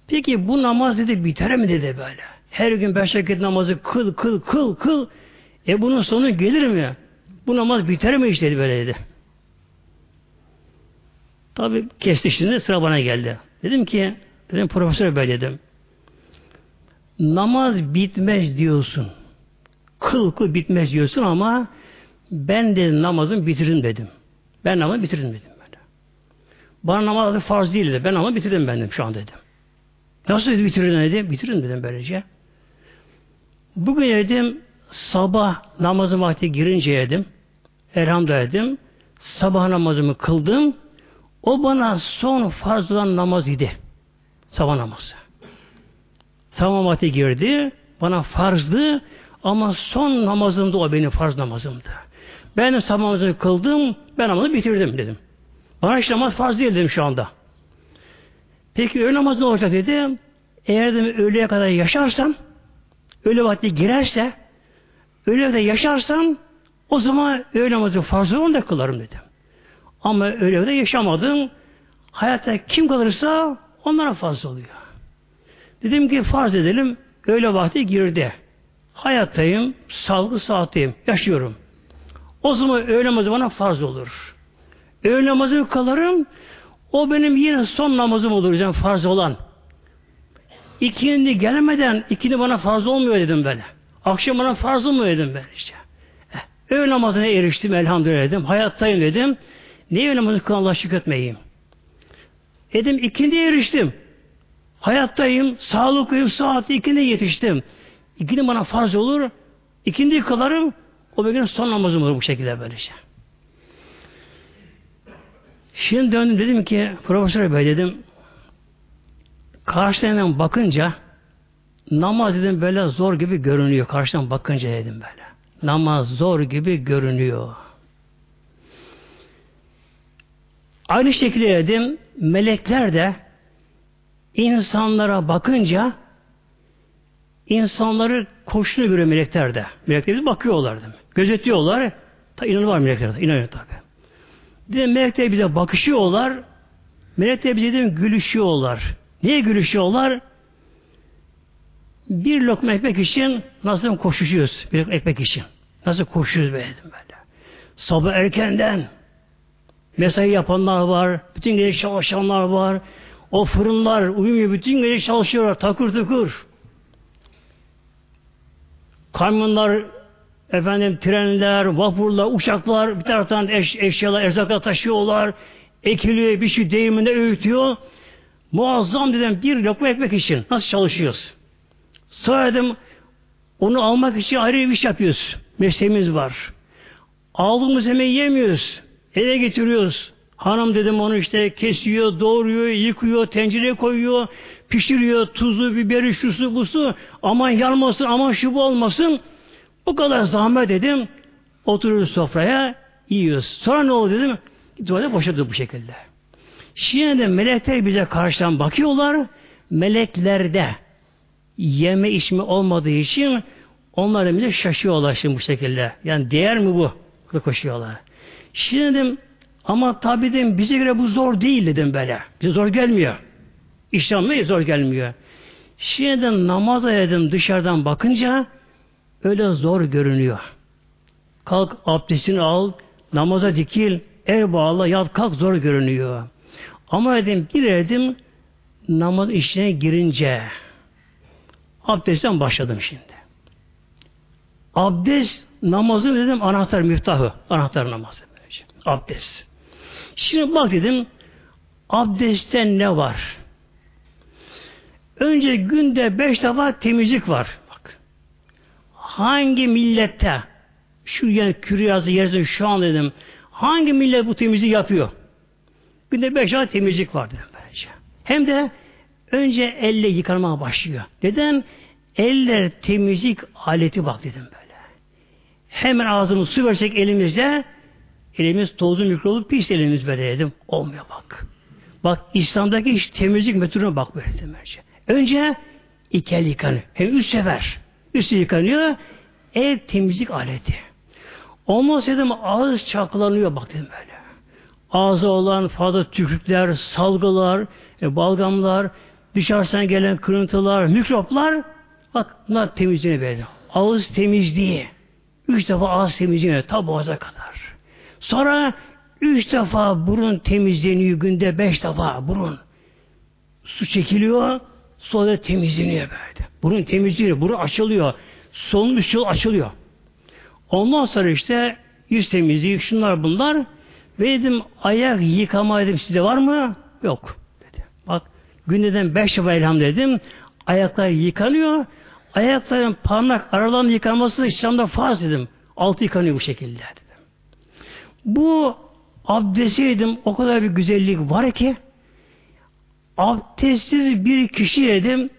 Peki bu namaz dedi biter mi dedi böyle. Her gün beş vakit namazı kıl kıl kıl kıl. E bunun sonu gelir mi? Bu namaz biter mi işte dedi böyle dedi. Tabi kesti şimdi sıra bana geldi. Dedim ki dedim profesör bey dedim. Namaz bitmez diyorsun. Kıl kıl bitmez diyorsun ama ben de namazımı bitiririm dedim. Ben namazı bitiririm dedim. Böyle. Bana namaz farz değil dedi. Ben namazı bitirdim ben dedim şu an dedim. Nasıl dedi bitiririm dedim. Bitiririm dedim böylece. Bugün dedim sabah namazı vakti girince dedim. Elhamdülillah dedim. Sabah namazımı kıldım. O bana son farz olan namaz idi. Sabah namazı. Tamam vakti girdi. Bana farzdı. Ama son namazımdı o benim farz namazımdı. Ben sabah namazını kıldım. Ben namazı bitirdim dedim. Bana işte namaz farz değil dedim şu anda. Peki öğle namazı ne olacak dedim. Eğer dedim öğleye kadar yaşarsam öğle vakti girerse öğle kadar yaşarsam o zaman öğle namazı farz onu da kılarım dedim. Ama öyle de yaşamadım. Hayatta kim kalırsa onlara fazla oluyor. Dedim ki farz edelim öyle vakti girdi. Hayattayım, sağlıklı saatteyim, yaşıyorum. O zaman öğle namazı bana farz olur. Öğle namazı kalarım, o benim yine son namazım olur yani farz olan. İkindi gelemeden ikindi bana farz olmuyor dedim böyle. Akşam bana farz olmuyor dedim ben işte. Eh, öğle namazına eriştim elhamdülillah dedim. Hayattayım dedim. Niye namazı kılan Allah şükretmeyeyim? Dedim ikindi eriştim. Hayattayım, sağlıklıyım, saat ikindi yetiştim. İkindi bana farz olur. İkindi kılarım. O benim son namazım olur bu şekilde böylece. Şimdi döndüm dedim ki Profesör Bey dedim karşıdan bakınca namaz dedim böyle zor gibi görünüyor. Karşıdan bakınca dedim böyle. Namaz zor gibi görünüyor. Aynı şekilde dedim melekler de insanlara bakınca insanları koşunu görüyor melekler de. Melekler de bakıyorlar değil mi? Gözetiyorlar. Ta inanı melekler de. İnanıyor tabi. Bir melekler bize bakışıyorlar. Melekler bize de gülüşüyorlar. Niye gülüşüyorlar? Bir lokma ekmek için nasıl koşuşuyoruz? Bir lokma ekmek için. Nasıl koşuyoruz böyle böyle. Sabah erkenden mesai yapanlar var. Bütün gece çalışanlar var. O fırınlar uyumuyor. Bütün gece çalışıyorlar. Takır takır. Kamyonlar efendim trenler, vapurlar, uçaklar bir taraftan eş, eşyalar, erzaklar taşıyorlar. Ekiliyor, bir şey değiminde öğütüyor. Muazzam dedim bir lokma ekmek için nasıl çalışıyoruz? Sonra dedim onu almak için ayrı bir iş yapıyoruz. Mesleğimiz var. Aldığımız yemeği yemiyoruz. Eve getiriyoruz. Hanım dedim onu işte kesiyor, doğruyor, yıkıyor, tencereye koyuyor, pişiriyor, tuzu, biberi, şusu, busu. Aman yanmasın, aman şu bu olmasın. Bu kadar zahmet dedim. Oturuyoruz sofraya, yiyoruz. Sonra ne oldu dedim. Tuvalete boşadı bu şekilde. Şimdi de melekler bize karşıdan bakıyorlar. Meleklerde yeme içme olmadığı için onlar bize şaşıyorlar şimdi bu şekilde. Yani değer mi bu? Koşuyorlar. Şimdi dedim ama tabi dedim bize göre bu zor değil dedim böyle. Bize zor gelmiyor. İşlemle zor gelmiyor. Şimdi de namaza dedim dışarıdan bakınca öyle zor görünüyor. Kalk abdestini al, namaza dikil, el bağla, yat kalk zor görünüyor. Ama dedim bir dedim namaz işine girince abdestten başladım şimdi. Abdest namazın dedim anahtar miftahı. Anahtar namazı. Abdest. Şimdi bak dedim abdestte ne var? Önce günde beş defa temizlik var. Bak. Hangi millette şu yani küryazı yerzin şu an dedim hangi millet bu temizliği yapıyor? Günde beş defa temizlik var dedim böylece. Hem de önce elle yıkanmaya başlıyor. Neden? Eller temizlik aleti bak dedim böyle. Hemen ağzımız su versek elimizde elimiz tozlu mikrolu pis elimiz böyle dedim. Olmuyor bak. Bak İslam'daki iş temizlik metoduna bak böyle dedim. Önce, önce iki el yıkanıyor. Hem üç sefer. Üstü yıkanıyor. El temizlik aleti. Olmaz dedim ağız çaklanıyor bak dedim böyle. Ağzı olan fazla tükürükler, salgılar, e, balgamlar, dışarıdan gelen kırıntılar, mikroplar bak bunlar temizliğine böyle. Ağız temizliği. Üç defa ağız temizleniyor ta boğaza kadar. Sonra üç defa burun temizleniyor günde beş defa burun. Su çekiliyor sonra temizleniyor böyle. Burun temizleniyor, burun açılıyor. Üst yol açılıyor. Ondan sonra işte yüz temizliği şunlar bunlar. Ve dedim ayak yıkama dedim size var mı? Yok. Dedi. Bak gündeden beş defa elham dedim. Ayaklar yıkanıyor. Ayakların parmak aralarının yıkanması İslam'da farz dedim. Altı yıkanıyor bu şekilde dedim. Bu abdesti dedim o kadar bir güzellik var ki abdestsiz bir kişi dedim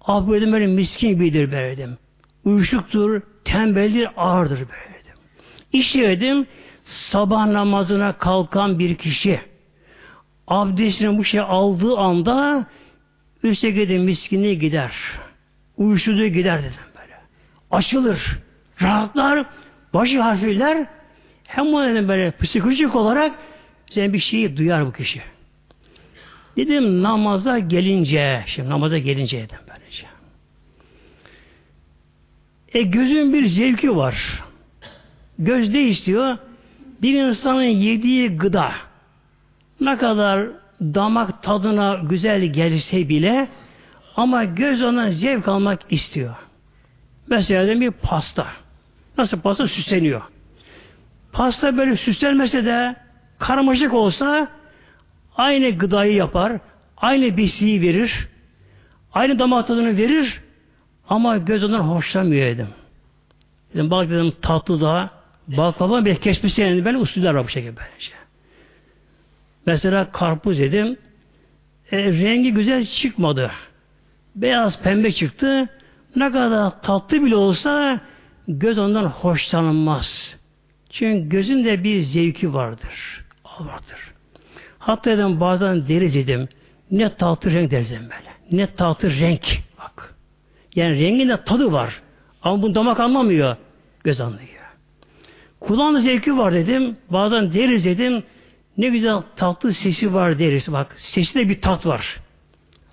abdestim böyle miskin gibidir böyle dedim. Uyuşuktur, tembeldir, ağırdır böyle dedim. İşte dedim sabah namazına kalkan bir kişi abdestini bu şey aldığı anda üstteki de miskinliği gider uyuşturucu gider dedim böyle. Açılır, rahatlar, başı hafifler, hem o dedim böyle psikolojik olarak sen bir şeyi duyar bu kişi. Dedim namaza gelince, şimdi namaza gelince dedim böylece. E gözün bir zevki var. Göz ne istiyor? Bir insanın yediği gıda ne kadar damak tadına güzel gelse bile ama göz ona zevk almak istiyor. Mesela bir pasta. Nasıl pasta süsleniyor. Pasta böyle süslenmese de karmaşık olsa aynı gıdayı yapar, aynı besliği verir, aynı damak tadını verir ama göz ondan hoşlanmıyor dedim. Dedim bak dedim tatlı da baklava bir keşfisi yani böyle usuller var bu şekilde böylece. Mesela karpuz dedim e, rengi güzel çıkmadı beyaz pembe çıktı. Ne kadar tatlı bile olsa göz ondan hoşlanmaz. Çünkü gözün de bir zevki vardır. Vardır. Hatta dedim bazen deriz dedim. Ne tatlı renk deriz böyle. Ne tatlı renk. Bak. Yani rengin de tadı var. Ama bunu damak anlamıyor. Göz anlıyor. Kulağın zevki var dedim. Bazen deriz dedim. Ne güzel tatlı sesi var deriz. Bak sesi de bir tat var.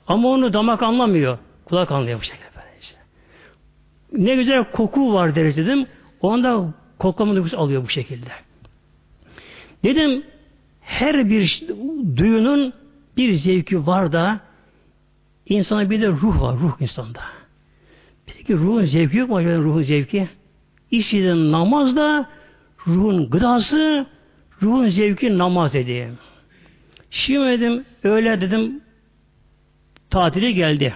Ama onu damak anlamıyor. Kulak anlıyor bu şekilde. Işte. Ne güzel koku var deriz dedim. Onda koklama duygusu alıyor bu şekilde. Dedim her bir duyunun bir zevki var da insana bir de ruh var. Ruh insanda. Peki ruhun zevki yok mu acaba ruhun zevki? İşte namaz da ruhun gıdası, ruhun zevki namaz dedim. Şimdi dedim öyle dedim tatili geldi.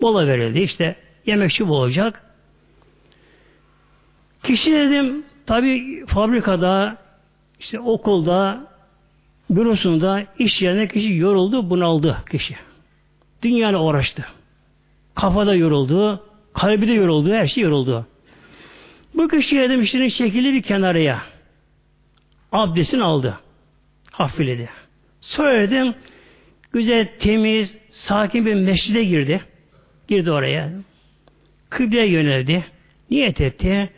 Mola verildi işte yemekçi olacak. Kişi dedim tabi fabrikada işte okulda bürosunda iş yerine kişi yoruldu bunaldı kişi. Dünyayla uğraştı. Kafada yoruldu, kalbi de yoruldu, her şey yoruldu. Bu kişi dedim işlerin şekilli bir kenarıya. Abdestini aldı. Hafifledi. Sonra dedim güzel, temiz, sakin bir mescide girdi. Girdi oraya. Kıbleye yöneldi. Niyet etti.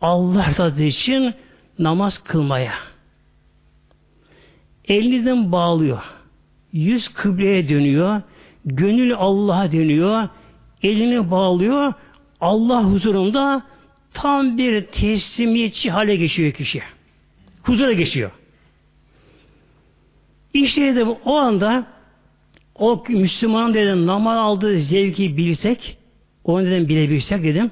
Allah tadı için namaz kılmaya. Elinden bağlıyor. Yüz kıbleye dönüyor. Gönül Allah'a dönüyor. Elini bağlıyor. Allah huzurunda tam bir teslimiyetçi hale geçiyor kişi. Huzura geçiyor. İşte dedim o anda o Müslüman dedim namaz aldığı zevki bilsek onu dedim bilebilsek dedim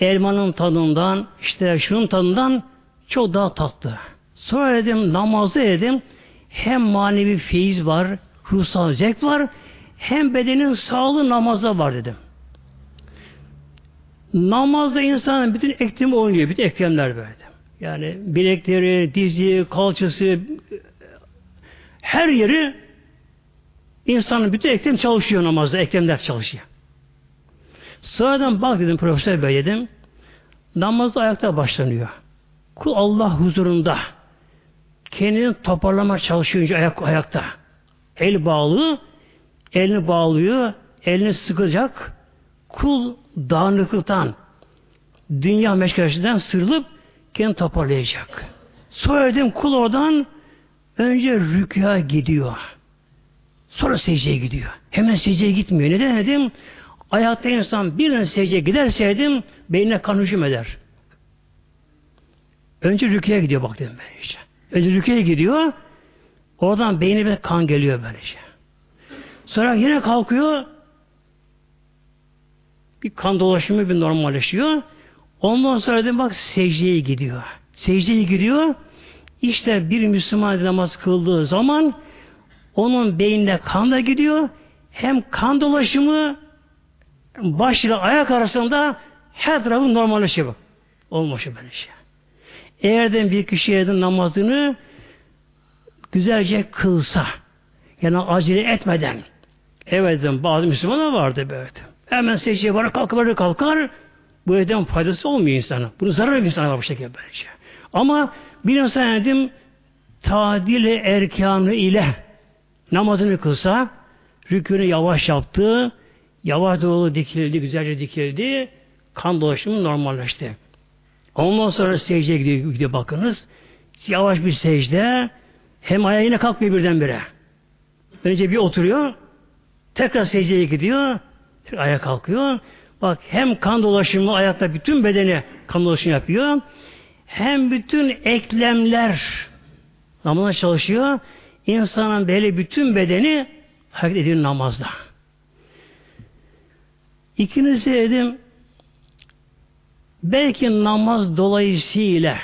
elmanın tadından işte şunun tadından çok daha tatlı. Sonra dedim namazda dedim hem manevi feyiz var, ruhsal zevk var, hem bedenin sağlığı namazda var dedim. Namazda insanın bütün eklemi oynuyor, bütün eklemler böyle. Yani bilekleri, dizi, kalçası, her yeri insanın bütün eklem çalışıyor namazda, eklemler çalışıyor. Sıradan bak dedim Profesör Bey dedim. Namazda ayakta başlanıyor. Kul Allah huzurunda kendini toparlama çalışıyor ayak, ayakta. El bağlı, elini bağlıyor, elini sıkacak. Kul dağınıklıktan, dünya meşgalesinden sırılıp kendini toparlayacak. Sonra dedim kul oradan önce rükya gidiyor. Sonra secdeye gidiyor. Hemen secdeye gitmiyor. Neden dedim? Ayakta insan birden secdeye giderseydim beynine kan hücum eder. Önce rüküye gidiyor bak dedim ben işte. Önce rüküye gidiyor. Oradan beynine bir kan geliyor böylece. Sonra yine kalkıyor. Bir kan dolaşımı bir normalleşiyor. Ondan sonra dedim bak secdeye gidiyor. Secdeye gidiyor. İşte bir Müslüman namaz kıldığı zaman onun beynine kan da gidiyor. Hem kan dolaşımı baş ile ayak arasında her tarafı normalleşiyor bak. Olmuş böyle şey. Eğer de bir kişi edin namazını güzelce kılsa, yani acele etmeden, evet bazı Müslümanlar vardı böyle. Hemen secdeye var kalkar kalkar, bu eden faydası olmuyor insana. Bunu zarar bir insana var bu şekilde böylece. Ama bir insan dedim, tadil erkanı ile namazını kılsa, rükünü yavaş yaptı, Yavaş doğru dikildi, güzelce dikildi. Kan dolaşımı normalleşti. Ondan sonra secdeye gidiyor, gidiyor bakınız. Yavaş bir secde. Hem ayağı yine kalkmıyor birdenbire. Önce bir oturuyor. Tekrar secdeye gidiyor. Tekrar ayağa kalkıyor. Bak hem kan dolaşımı ayakta bütün bedeni kan dolaşımı yapıyor. Hem bütün eklemler namazda çalışıyor. İnsanın böyle bütün bedeni hareket ediyor namazda. İkincisi dedim belki namaz dolayısıyla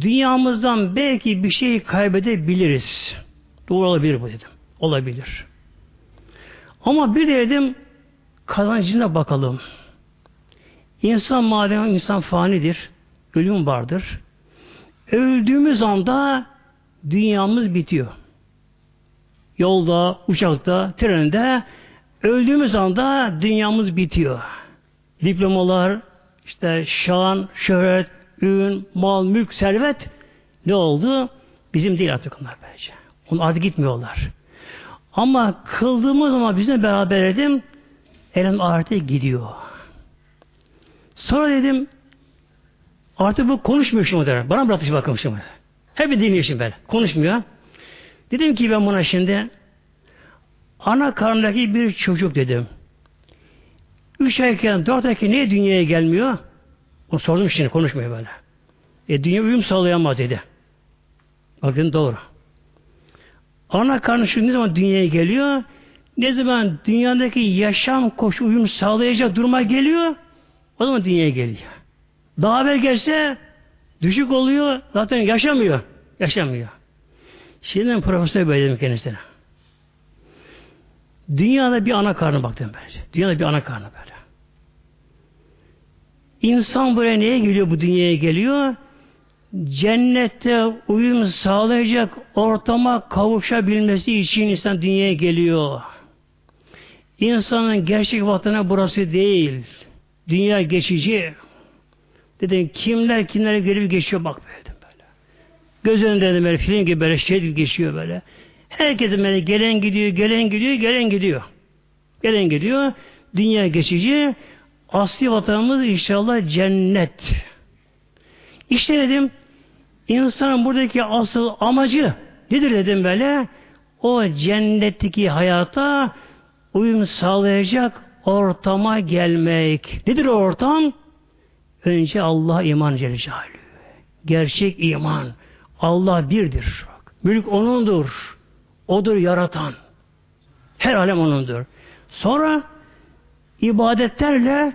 dünyamızdan belki bir şey kaybedebiliriz. Doğru olabilir bu dedim. Olabilir. Ama bir de dedim kazancına bakalım. İnsan madem insan fanidir, ölüm vardır. Öldüğümüz anda dünyamız bitiyor. Yolda, uçakta, trende Öldüğümüz anda dünyamız bitiyor. Diplomalar, işte şan, şöhret, ün, mal, mülk, servet ne oldu? Bizim değil artık onlar bence. Onlar artık gitmiyorlar. Ama kıldığımız zaman bizimle beraber dedim elim ahirete gidiyor. Sonra dedim artık bu konuşmuyor şimdi der. Bana bıraktı bakalım şimdi. Hep dinliyor şimdi böyle. Konuşmuyor. Dedim ki ben buna şimdi ana karnındaki bir çocuk dedim. Üç ayken, dört ayken niye dünyaya gelmiyor? Onu sordum şimdi konuşmuyor böyle. E dünya uyum sağlayamaz dedi. Bakın doğru. Ana karnı şu ne zaman dünyaya geliyor? Ne zaman dünyadaki yaşam koşu uyum sağlayacak duruma geliyor? O zaman dünyaya geliyor. Daha evvel gelse düşük oluyor. Zaten yaşamıyor. Yaşamıyor. Şimdi profesör böyle kendisine. Dünyada bir ana karnı baktım bence. Dünyada bir ana karnı böyle. İnsan buraya neye geliyor bu dünyaya geliyor? Cennette uyum sağlayacak ortama kavuşabilmesi için insan dünyaya geliyor. İnsanın gerçek vatanı burası değil. Dünya geçici. Dedim kimler kimler gelip geçiyor bak dedim böyle. Göz önünde dedim böyle film gibi böyle şey gibi geçiyor böyle. Herkesin böyle gelen gidiyor, gelen gidiyor, gelen gidiyor. Gelen gidiyor. Dünya geçici. Asli vatanımız inşallah cennet. İşte dedim insanın buradaki asıl amacı nedir dedim böyle? O cennetteki hayata uyum sağlayacak ortama gelmek. Nedir o ortam? Önce Allah iman Celle Gerçek iman. Allah birdir. Mülk O'nundur. O'dur yaratan. Her alem O'nundur. Sonra ibadetlerle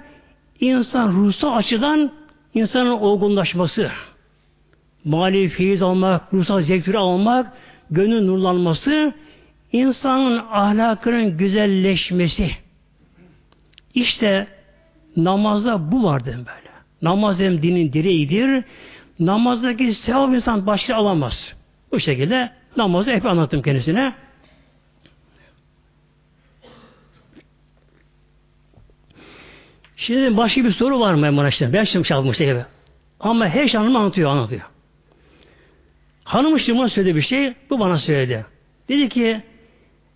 insan ruhsal açıdan insanın olgunlaşması, mali feyiz almak, ruhsal zevkleri almak, gönül nurlanması, insanın ahlakının güzelleşmesi. İşte namazda bu var dedim böyle. Namaz hem dinin direğidir. Namazdaki sevap insan başka alamaz. Bu şekilde namazı hep anlattım kendisine. Şimdi başka bir soru var mı işte? Ben şimdi çalmış gibi. Ama her şey hanım anlatıyor, anlatıyor. Hanım işte bana söyledi bir şey, bu bana söyledi. Dedi ki,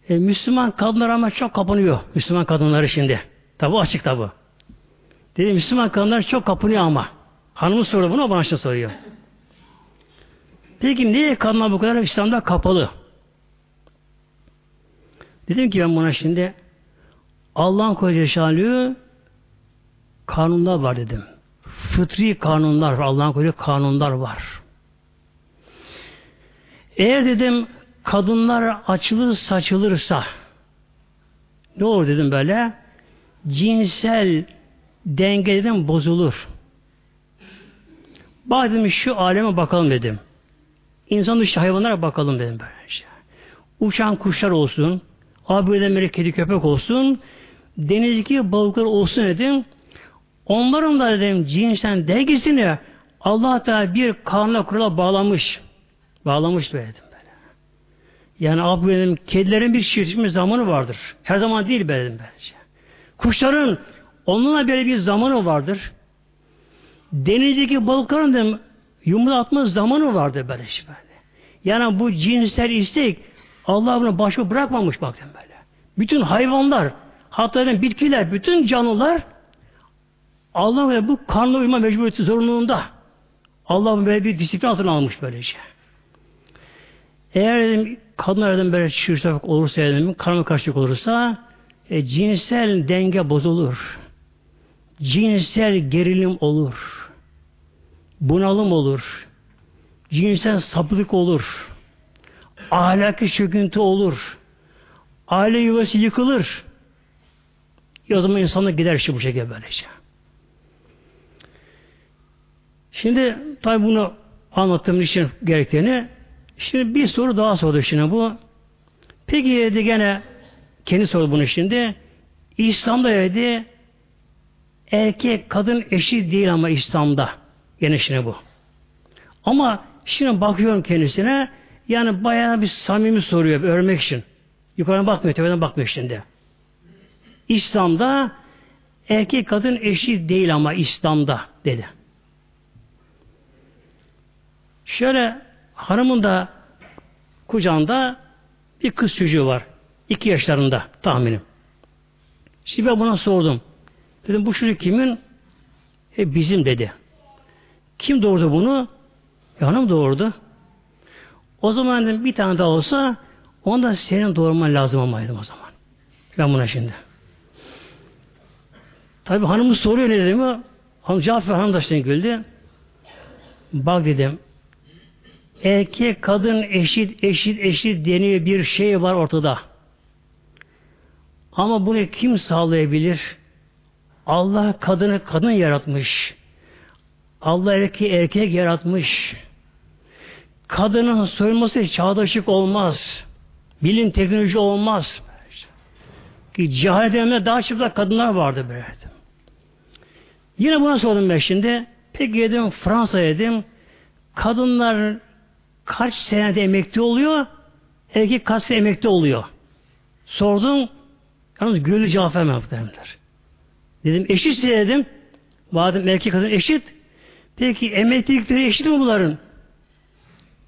e, Müslüman kadınlar ama çok kapanıyor. Müslüman kadınları şimdi. Tabi açık tabi. Dedi Müslüman kadınlar çok kapınıyor ama. Hanımı soruyor bunu, bana şimdi soruyor. Peki niye kadınlar bu kadar İslam'da kapalı? Dedim ki ben buna şimdi Allah'ın koca şanlığı kanunlar var dedim. Fıtri kanunlar var. Allah'ın koyduğu kanunlar var. Eğer dedim kadınlar açılır saçılırsa ne olur dedim böyle cinsel denge dedim bozulur. Bak dedim şu aleme bakalım dedim. İnsan dışı hayvanlara bakalım dedim böyle işte. Uçan kuşlar olsun, abilerden kedi köpek olsun, denizdeki balıklar olsun dedim. Onların da dedim cinsten dengesini Allah da bir kanla kurala bağlamış. Bağlamış böyle dedim böyle. Yani abi kedilerin bir çiftleşme zamanı vardır. Her zaman değil böyle dedim bence. Kuşların onunla böyle bir zamanı vardır. Denizdeki balıkların da yumurta atma zamanı vardır böyle şey böyle. Yani bu cinsel istek Allah bunu başa bırakmamış baktım böyle. Bütün hayvanlar, hatta bitkiler, bütün canlılar Allah ve bu kanla uyma mecburiyeti zorunluluğunda Allah böyle bir disiplin altına almış böylece. Eğer dedim, kadınlar dedim böyle çırçak olursa dedim, karma karışık olursa e, cinsel denge bozulur. Cinsel gerilim olur. Bunalım olur. Cinsel sapıklık olur. Ahlaki çöküntü olur. Aile yuvası yıkılır. O zaman insanlık gider işte bu şekilde böylece. Şimdi tabi bunu anlattığım için gerektiğini şimdi bir soru daha sordu şimdi bu. Peki dedi gene kendi sordu bunu şimdi. İslam'da dedi erkek kadın eşi değil ama İslam'da. Şimdi bu. Ama şimdi bakıyorum kendisine yani bayağı bir samimi soruyor bir örmek için. Yukarıdan bakmıyor, tepeden bakmıyor şimdi. İslam'da erkek kadın eşi değil ama İslam'da dedi. Şöyle hanımın da kucağında bir kız çocuğu var. İki yaşlarında tahminim. Şimdi ben buna sordum. Dedim bu çocuk kimin? E bizim dedi. Kim doğurdu bunu? E, hanım doğurdu. O zaman dedim bir tane daha olsa onda senin doğurman lazım olmaydı o zaman. Ben buna şimdi. Tabi hanımı soruyor ne dedim. Hanım Cafer Hanım da şimdi güldü. Bak dedim erkek kadın eşit eşit eşit deniyor bir şey var ortada. Ama bunu kim sağlayabilir? Allah kadını kadın yaratmış. Allah erkeği erkek yaratmış. Kadının soyulması çağdaşlık olmaz. Bilim teknoloji olmaz. Ki cehalet döneminde daha çıplak kadınlar vardı böyle. Yine buna sordum ben şimdi. Peki dedim Fransa dedim. Kadınlar kaç senede emekli oluyor? Erkek kaç sene emekli oluyor? Sordum. Yalnız gülü cevap vermediler. Dedim eşitse dedim. Madem erkek kadın eşit. Peki emeklilikleri eşit mi bunların?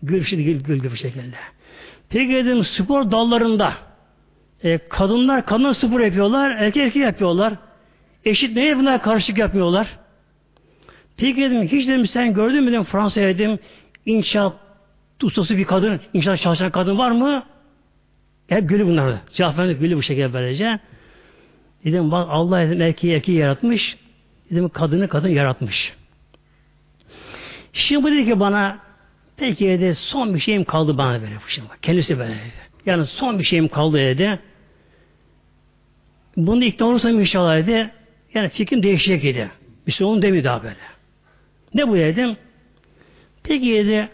Gül şimdi gül bir şekilde. Peki dedim spor dallarında e, kadınlar kadın spor yapıyorlar, erkek erkek yapıyorlar. Eşit neye bunlar karışık yapmıyorlar? Peki dedim hiç dedim sen gördün mü dedim Fransa'ya dedim inşaat ustası bir kadın, inşaat çalışan kadın var mı? Hep gülü bunlar. Cevap verdik gülü bu şekilde böylece. Dedim bak Allah dedim erkeği erkeği yaratmış. Dedim kadını kadın yaratmış. Şimdi bu dedi ki bana peki dedi son bir şeyim kaldı bana böyle. Şimdi kendisi böyle dedi. Yani son bir şeyim kaldı dedi. Bunu ikna olursam inşallah dedi. Yani fikrim değişecek dedi. Bir şey onu demiyor daha böyle. Ne bu dedim? Peki dedi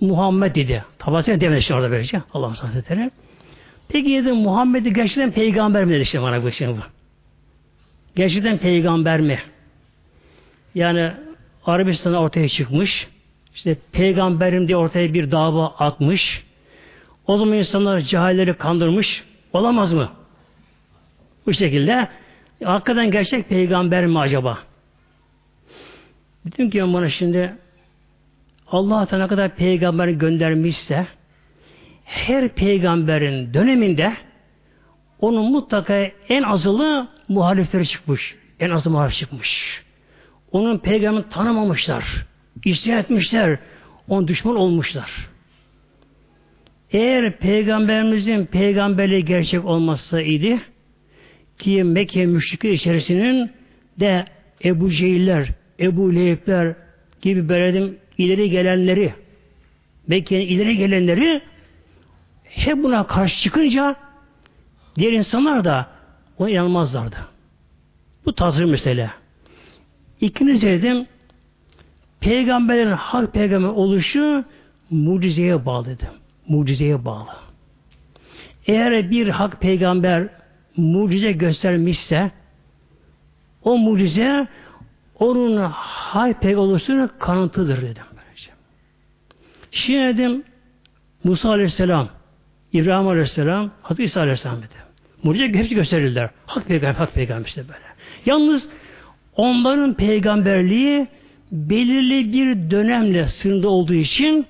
Muhammed dedi. Tabatına demedi işte orada böylece. Allah Hazretleri. Peki dedim Muhammed'i gerçekten peygamber mi dedi işte bana bu şey bu. Gerçekten peygamber mi? Yani Arabistan'a ortaya çıkmış. İşte peygamberim diye ortaya bir dava atmış. O zaman insanlar cahilleri kandırmış. Olamaz mı? Bu şekilde. Hakikaten gerçek peygamber mi acaba? Dedim ki bana şimdi Allah ne kadar peygamber göndermişse her peygamberin döneminde onun mutlaka en azılı muhalifleri çıkmış. En azı muhalif çıkmış. Onun peygamberini tanımamışlar. İstihar etmişler. Onun düşman olmuşlar. Eğer peygamberimizin peygamberliği gerçek olmasaydı ki Mekke müşrikler içerisinin de Ebu Cehiller, Ebu Lehebler gibi beredim ileri gelenleri Mekke'nin ileri gelenleri hep buna karşı çıkınca diğer insanlar da ona inanmazlardı. Bu tatlı mesele. İkinci dedim peygamberlerin hak peygamber oluşu mucizeye bağlı dedim. Mucizeye bağlı. Eğer bir hak peygamber mucize göstermişse o mucize onun hak peygamber oluşunun kanıtıdır dedim. Şimdi dedim Musa Aleyhisselam İbrahim Aleyhisselam, Hazreti İsa Aleyhisselam dedi. Mucize hepsi gösterirler. Hak peygamber, hak peygamber işte böyle. Yalnız onların peygamberliği belirli bir dönemle sınırda olduğu için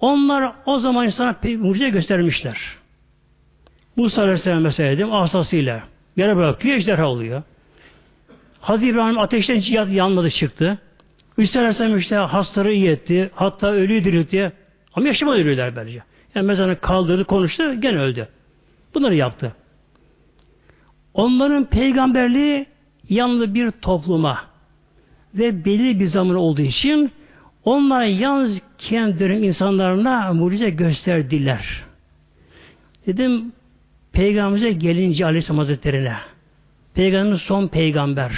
onlar o zaman insana mucize göstermişler. Musa Aleyhisselam mesela dedim asasıyla yere bırakıyor, ejderha oluyor. Hazreti İbrahim ateşten yanmadı çıktı. İsa Aleyhisselam işte hastaları iyi etti. Hatta ölüyü diriltti. Ama yaşamadı ölüler böylece. Yani mezarını kaldırdı, konuştu, gene öldü. Bunları yaptı. Onların peygamberliği yalnız bir topluma ve belli bir zaman olduğu için onlar yalnız kendilerinin insanlarına mucize gösterdiler. Dedim Peygamberimize gelince Aleyhisselam Hazretleri'ne Peygamberimiz son peygamber.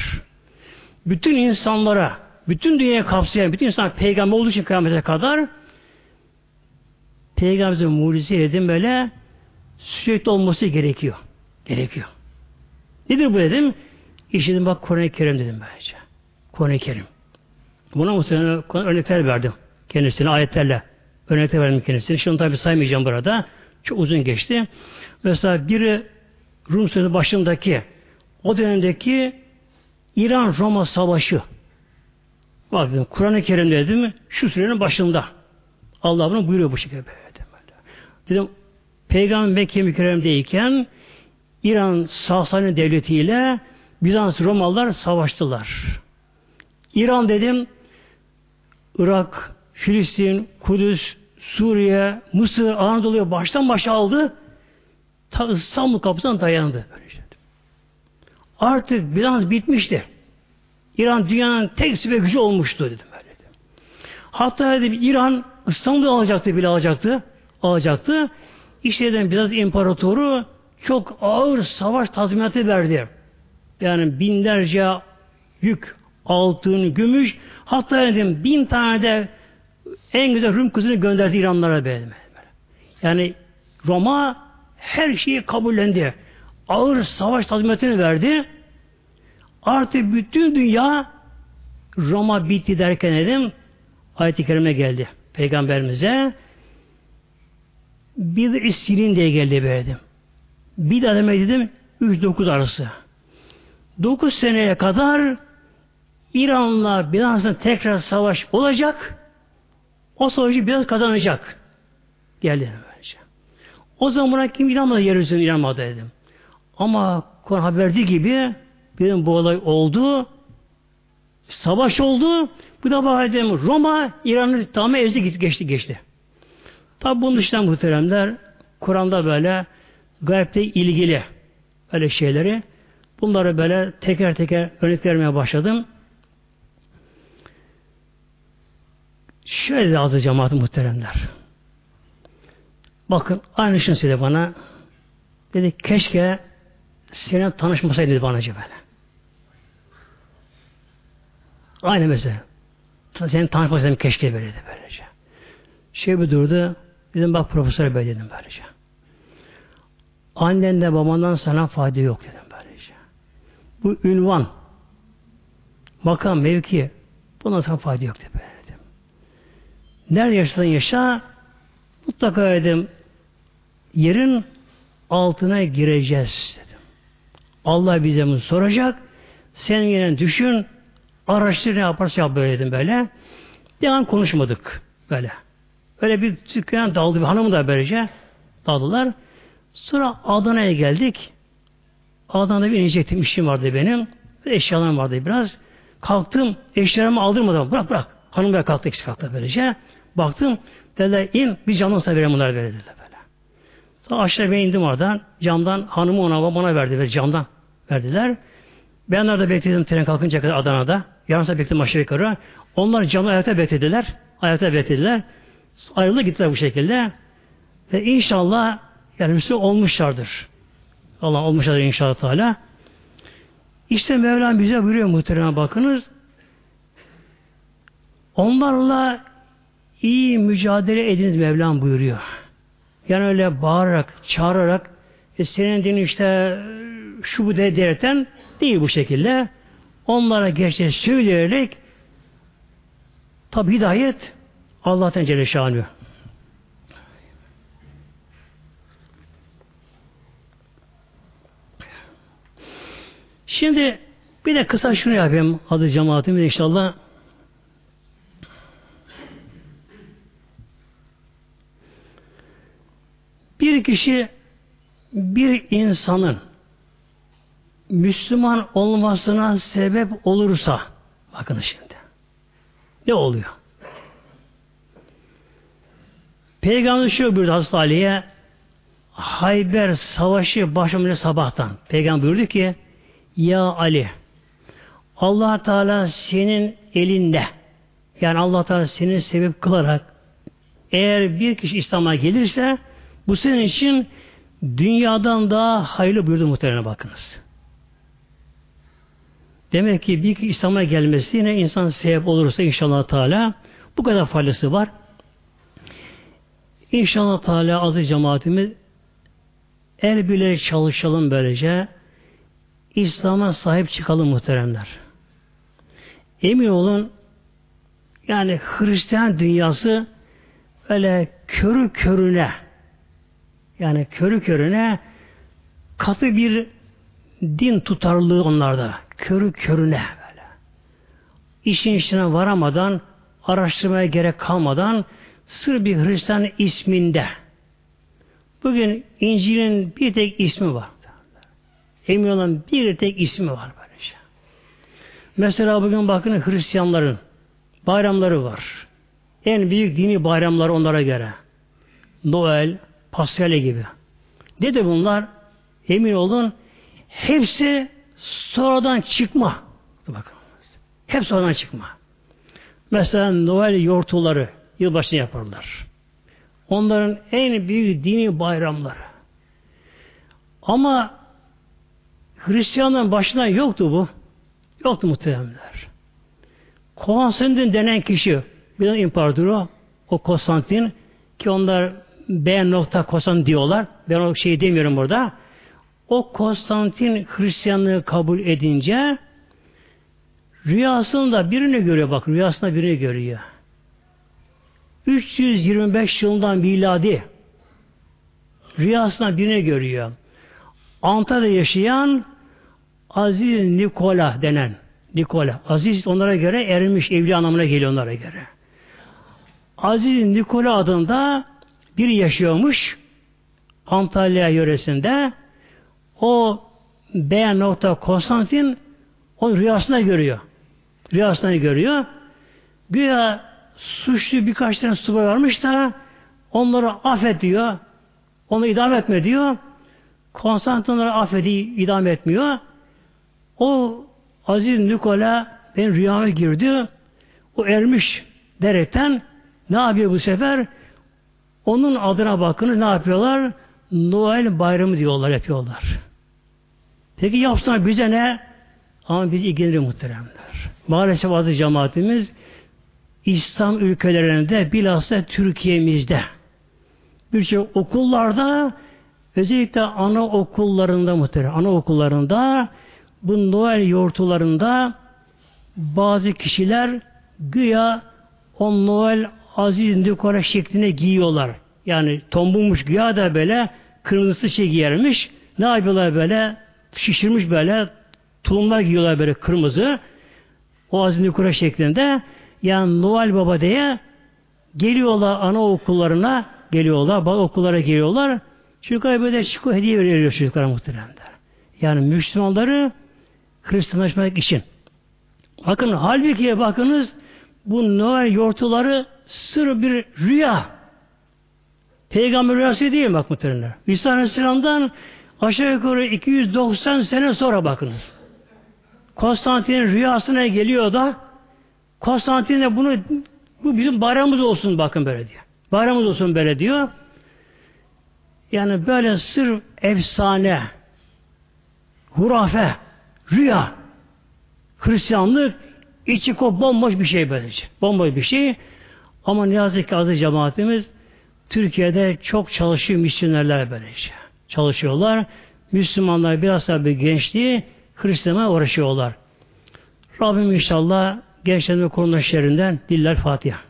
Bütün insanlara, bütün dünyaya kapsayan, bütün insan peygamber olduğu için kıyamete kadar Peygamberimizin mucize dedim böyle sürekli olması gerekiyor. Gerekiyor. Nedir bu dedim? İşte dedim bak Kur'an-ı Kerim dedim böylece. Kur'an-ı Kerim. Buna muhtemelen örnekler verdim. Kendisine ayetlerle örnekler verdim kendisine. Şimdi tabi saymayacağım burada. Çok uzun geçti. Mesela biri Rum sözü başındaki o dönemdeki İran-Roma savaşı. Bakın Kur'an-ı Kerim dedim şu sürenin başında. Allah bunu buyuruyor bu şekilde. Dedim Peygamber Mekke mükerremdeyken İran Sasani Devleti ile Bizans Romalılar savaştılar. İran dedim Irak, Filistin, Kudüs, Suriye, Mısır, Anadolu'ya baştan başa aldı. Ta İstanbul kapısından dayandı. Artık Bizans bitmişti. İran dünyanın tek süper gücü olmuştu dedim. Böyle. Hatta dedim İran İstanbul'u alacaktı bile alacaktı. Alacaktı. İşte dedim biraz imparatoru çok ağır savaş tazminatı verdi. Yani binlerce yük, altın, gümüş hatta dedim bin tane de en güzel Rum kızını gönderdi İranlara böyle. Yani Roma her şeyi kabullendi. Ağır savaş tazminatını verdi. Artık bütün dünya Roma bitti derken dedim ayet-i kerime geldi. Peygamberimize bir de İstirin diye geldi verdim. Bir de dedim 3-9 arası. 9 seneye kadar İran'la Bizans'ın tekrar savaş olacak. O savaşı biraz kazanacak. Geldi. O zaman buna kim inanmadı yeryüzüne inanmadı dedim. Ama Kur'an haber verdiği gibi bir bu olay oldu. Savaş oldu. Bu da dedim Roma İran'ı tamamen ezdi geçti geçti. Tabi bunun dışında muhteremler Kur'an'da böyle gayipte ilgili böyle şeyleri bunları böyle teker teker örnek vermeye başladım. Şöyle azı cemaat muhteremler. Bakın aynı şey söyledi bana. Dedi keşke senin tanışmasaydı dedi bana böyle. Aynı mesela. Senin tanışmasaydım keşke böyle dedi böylece. Şey bir durdu. Dedim bak profesör bey dedim böylece. Annen de babandan sana fayda yok dedim. Bu ünvan, makam, mevki bundan sana fayda yok dedim. Nerede yaşasan yaşa mutlaka dedim yerin altına gireceğiz dedim. Allah bize bunu soracak. Sen yine düşün, araştır ne yaparsa yap böyle dedim böyle. An konuşmadık böyle. Öyle bir dükkan daldı bir hanım da böylece daldılar. Sonra Adana'ya geldik. Adana'da bir inecektim işim vardı benim. Eşyalarım vardı biraz. Kalktım, eşyalarımı aldırmadan bırak bırak. Hanım da kalktı, eksik kalktı böylece. Baktım, dediler in bir camdan vereyim bunlar verildi böyle. Sonra aşağı ben indim oradan. Camdan hanımı ona bana verdi ve camdan verdiler. Ben orada bekledim tren kalkınca kadar Adana'da. Yarım saat bekledim aşağı yukarı. Onlar camda ayakta beklediler. Ayakta beklediler. Ayrıldı gittiler bu şekilde. Ve inşallah yani Müslüman olmuşlardır. Allah olmuşlardır inşallah Teala. İşte Mevlam bize buyuruyor muhtemelen bakınız. Onlarla iyi mücadele ediniz Mevlam buyuruyor. Yani öyle bağırarak, çağırarak e senin din işte şu bu de derken değil bu şekilde. Onlara gerçeği söyleyerek tabi hidayet Allah'tan Celle Şanı. Şimdi bir de kısa şunu yapayım adı cemaatimiz inşallah. Bir kişi bir insanın Müslüman olmasına sebep olursa bakın şimdi ne oluyor? Peygamber şöyle buyurdu Hazreti Ali'ye Hayber savaşı başlamış sabahtan. Peygamber buyurdu ki Ya Ali allah Teala senin elinde yani allah Teala seni sebep kılarak eğer bir kişi İslam'a gelirse bu senin için dünyadan daha hayırlı buyurdu muhtemelen bakınız. Demek ki bir kişi İslam'a gelmesi yine insan sebep olursa inşallah Teala bu kadar faydası var. İnşallah Teala azı cemaatimiz el bile çalışalım böylece İslam'a sahip çıkalım muhteremler. Emin olun yani Hristiyan dünyası öyle körü körüne yani körü körüne katı bir din tutarlılığı onlarda. Körü körüne böyle. İşin içine varamadan araştırmaya gerek kalmadan sır bir Hristiyan isminde Bugün İncil'in bir tek ismi var. Emin olan bir tek ismi var böylece. Mesela bugün bakın Hristiyanların bayramları var. En büyük dini bayramlar onlara göre. Noel, Paskalya gibi. Ne de bunlar? Emin olun hepsi sonradan çıkma. Bakın. Hep sonradan çıkma. Mesela Noel yortuları yılbaşını yaparlar. Onların en büyük dini bayramları. Ama Hristiyanların başına yoktu bu. Yoktu muhteremler. Konstantin denen kişi, bir imparatoru, o Konstantin ki onlar B nokta Konstantin diyorlar. Ben o şeyi demiyorum burada. O Konstantin Hristiyanlığı kabul edince rüyasında birini görüyor bak rüyasında birini görüyor. 325 yılından miladi rüyasında birini görüyor. Antalya'da yaşayan Aziz Nikola denen Nikola. Aziz onlara göre ermiş evli anlamına geliyor onlara göre. Aziz Nikola adında bir yaşıyormuş Antalya yöresinde. O B. Konstantin onu rüyasında görüyor. Rüyasında görüyor. Güya suçlu birkaç tane subay varmış da onları affet diyor. Onu idam etme diyor. Konstantin onları affedi, idam etmiyor. O Aziz Nikola ben rüyama girdi. O ermiş derekten ne yapıyor bu sefer? Onun adına bakın ne yapıyorlar? Noel bayramı diyorlar, yapıyorlar. Peki yapsınlar bize ne? Ama bizi ilgilenir muhteremler. Maalesef azı cemaatimiz İslam ülkelerinde bilhassa Türkiye'mizde birçok okullarda özellikle ana okullarında muhterem ana okullarında bu Noel yortularında bazı kişiler güya o Noel Aziz Nikora şeklinde giyiyorlar. Yani tombulmuş güya da böyle kırmızısı şey giyermiş. Ne yapıyorlar böyle? Şişirmiş böyle tulumlar giyiyorlar böyle kırmızı. O Aziz Nikora şeklinde. Yani Noel Baba diye geliyorlar ana okullarına geliyorlar. Bazı okullara geliyorlar. Çocuklar böyle çıkıyor hediye veriyor çocuklara muhteremler. Yani Müslümanları Hristiyanlaşmak için. Bakın halbuki bakınız bu Noel yortuları sır bir rüya. Peygamber rüyası değil bak muhtemelen. İsa Aleyhisselam'dan aşağı yukarı 290 sene sonra bakınız. Konstantin'in rüyasına geliyor da Konstantin de bunu bu bizim bayramımız olsun bakın böyle diyor. Bayramımız olsun böyle diyor. Yani böyle sır efsane, hurafe, rüya, Hristiyanlık içi kop bomboş bir şey böylece. Bomboş bir şey. Ama ne yazık ki azı cemaatimiz Türkiye'de çok çalışıyor misyonerler böylece. Çalışıyorlar. Müslümanlar biraz daha bir gençliği Hristiyan'a uğraşıyorlar. Rabbim inşallah gençlerine korunma şerrinden diller Fatiha.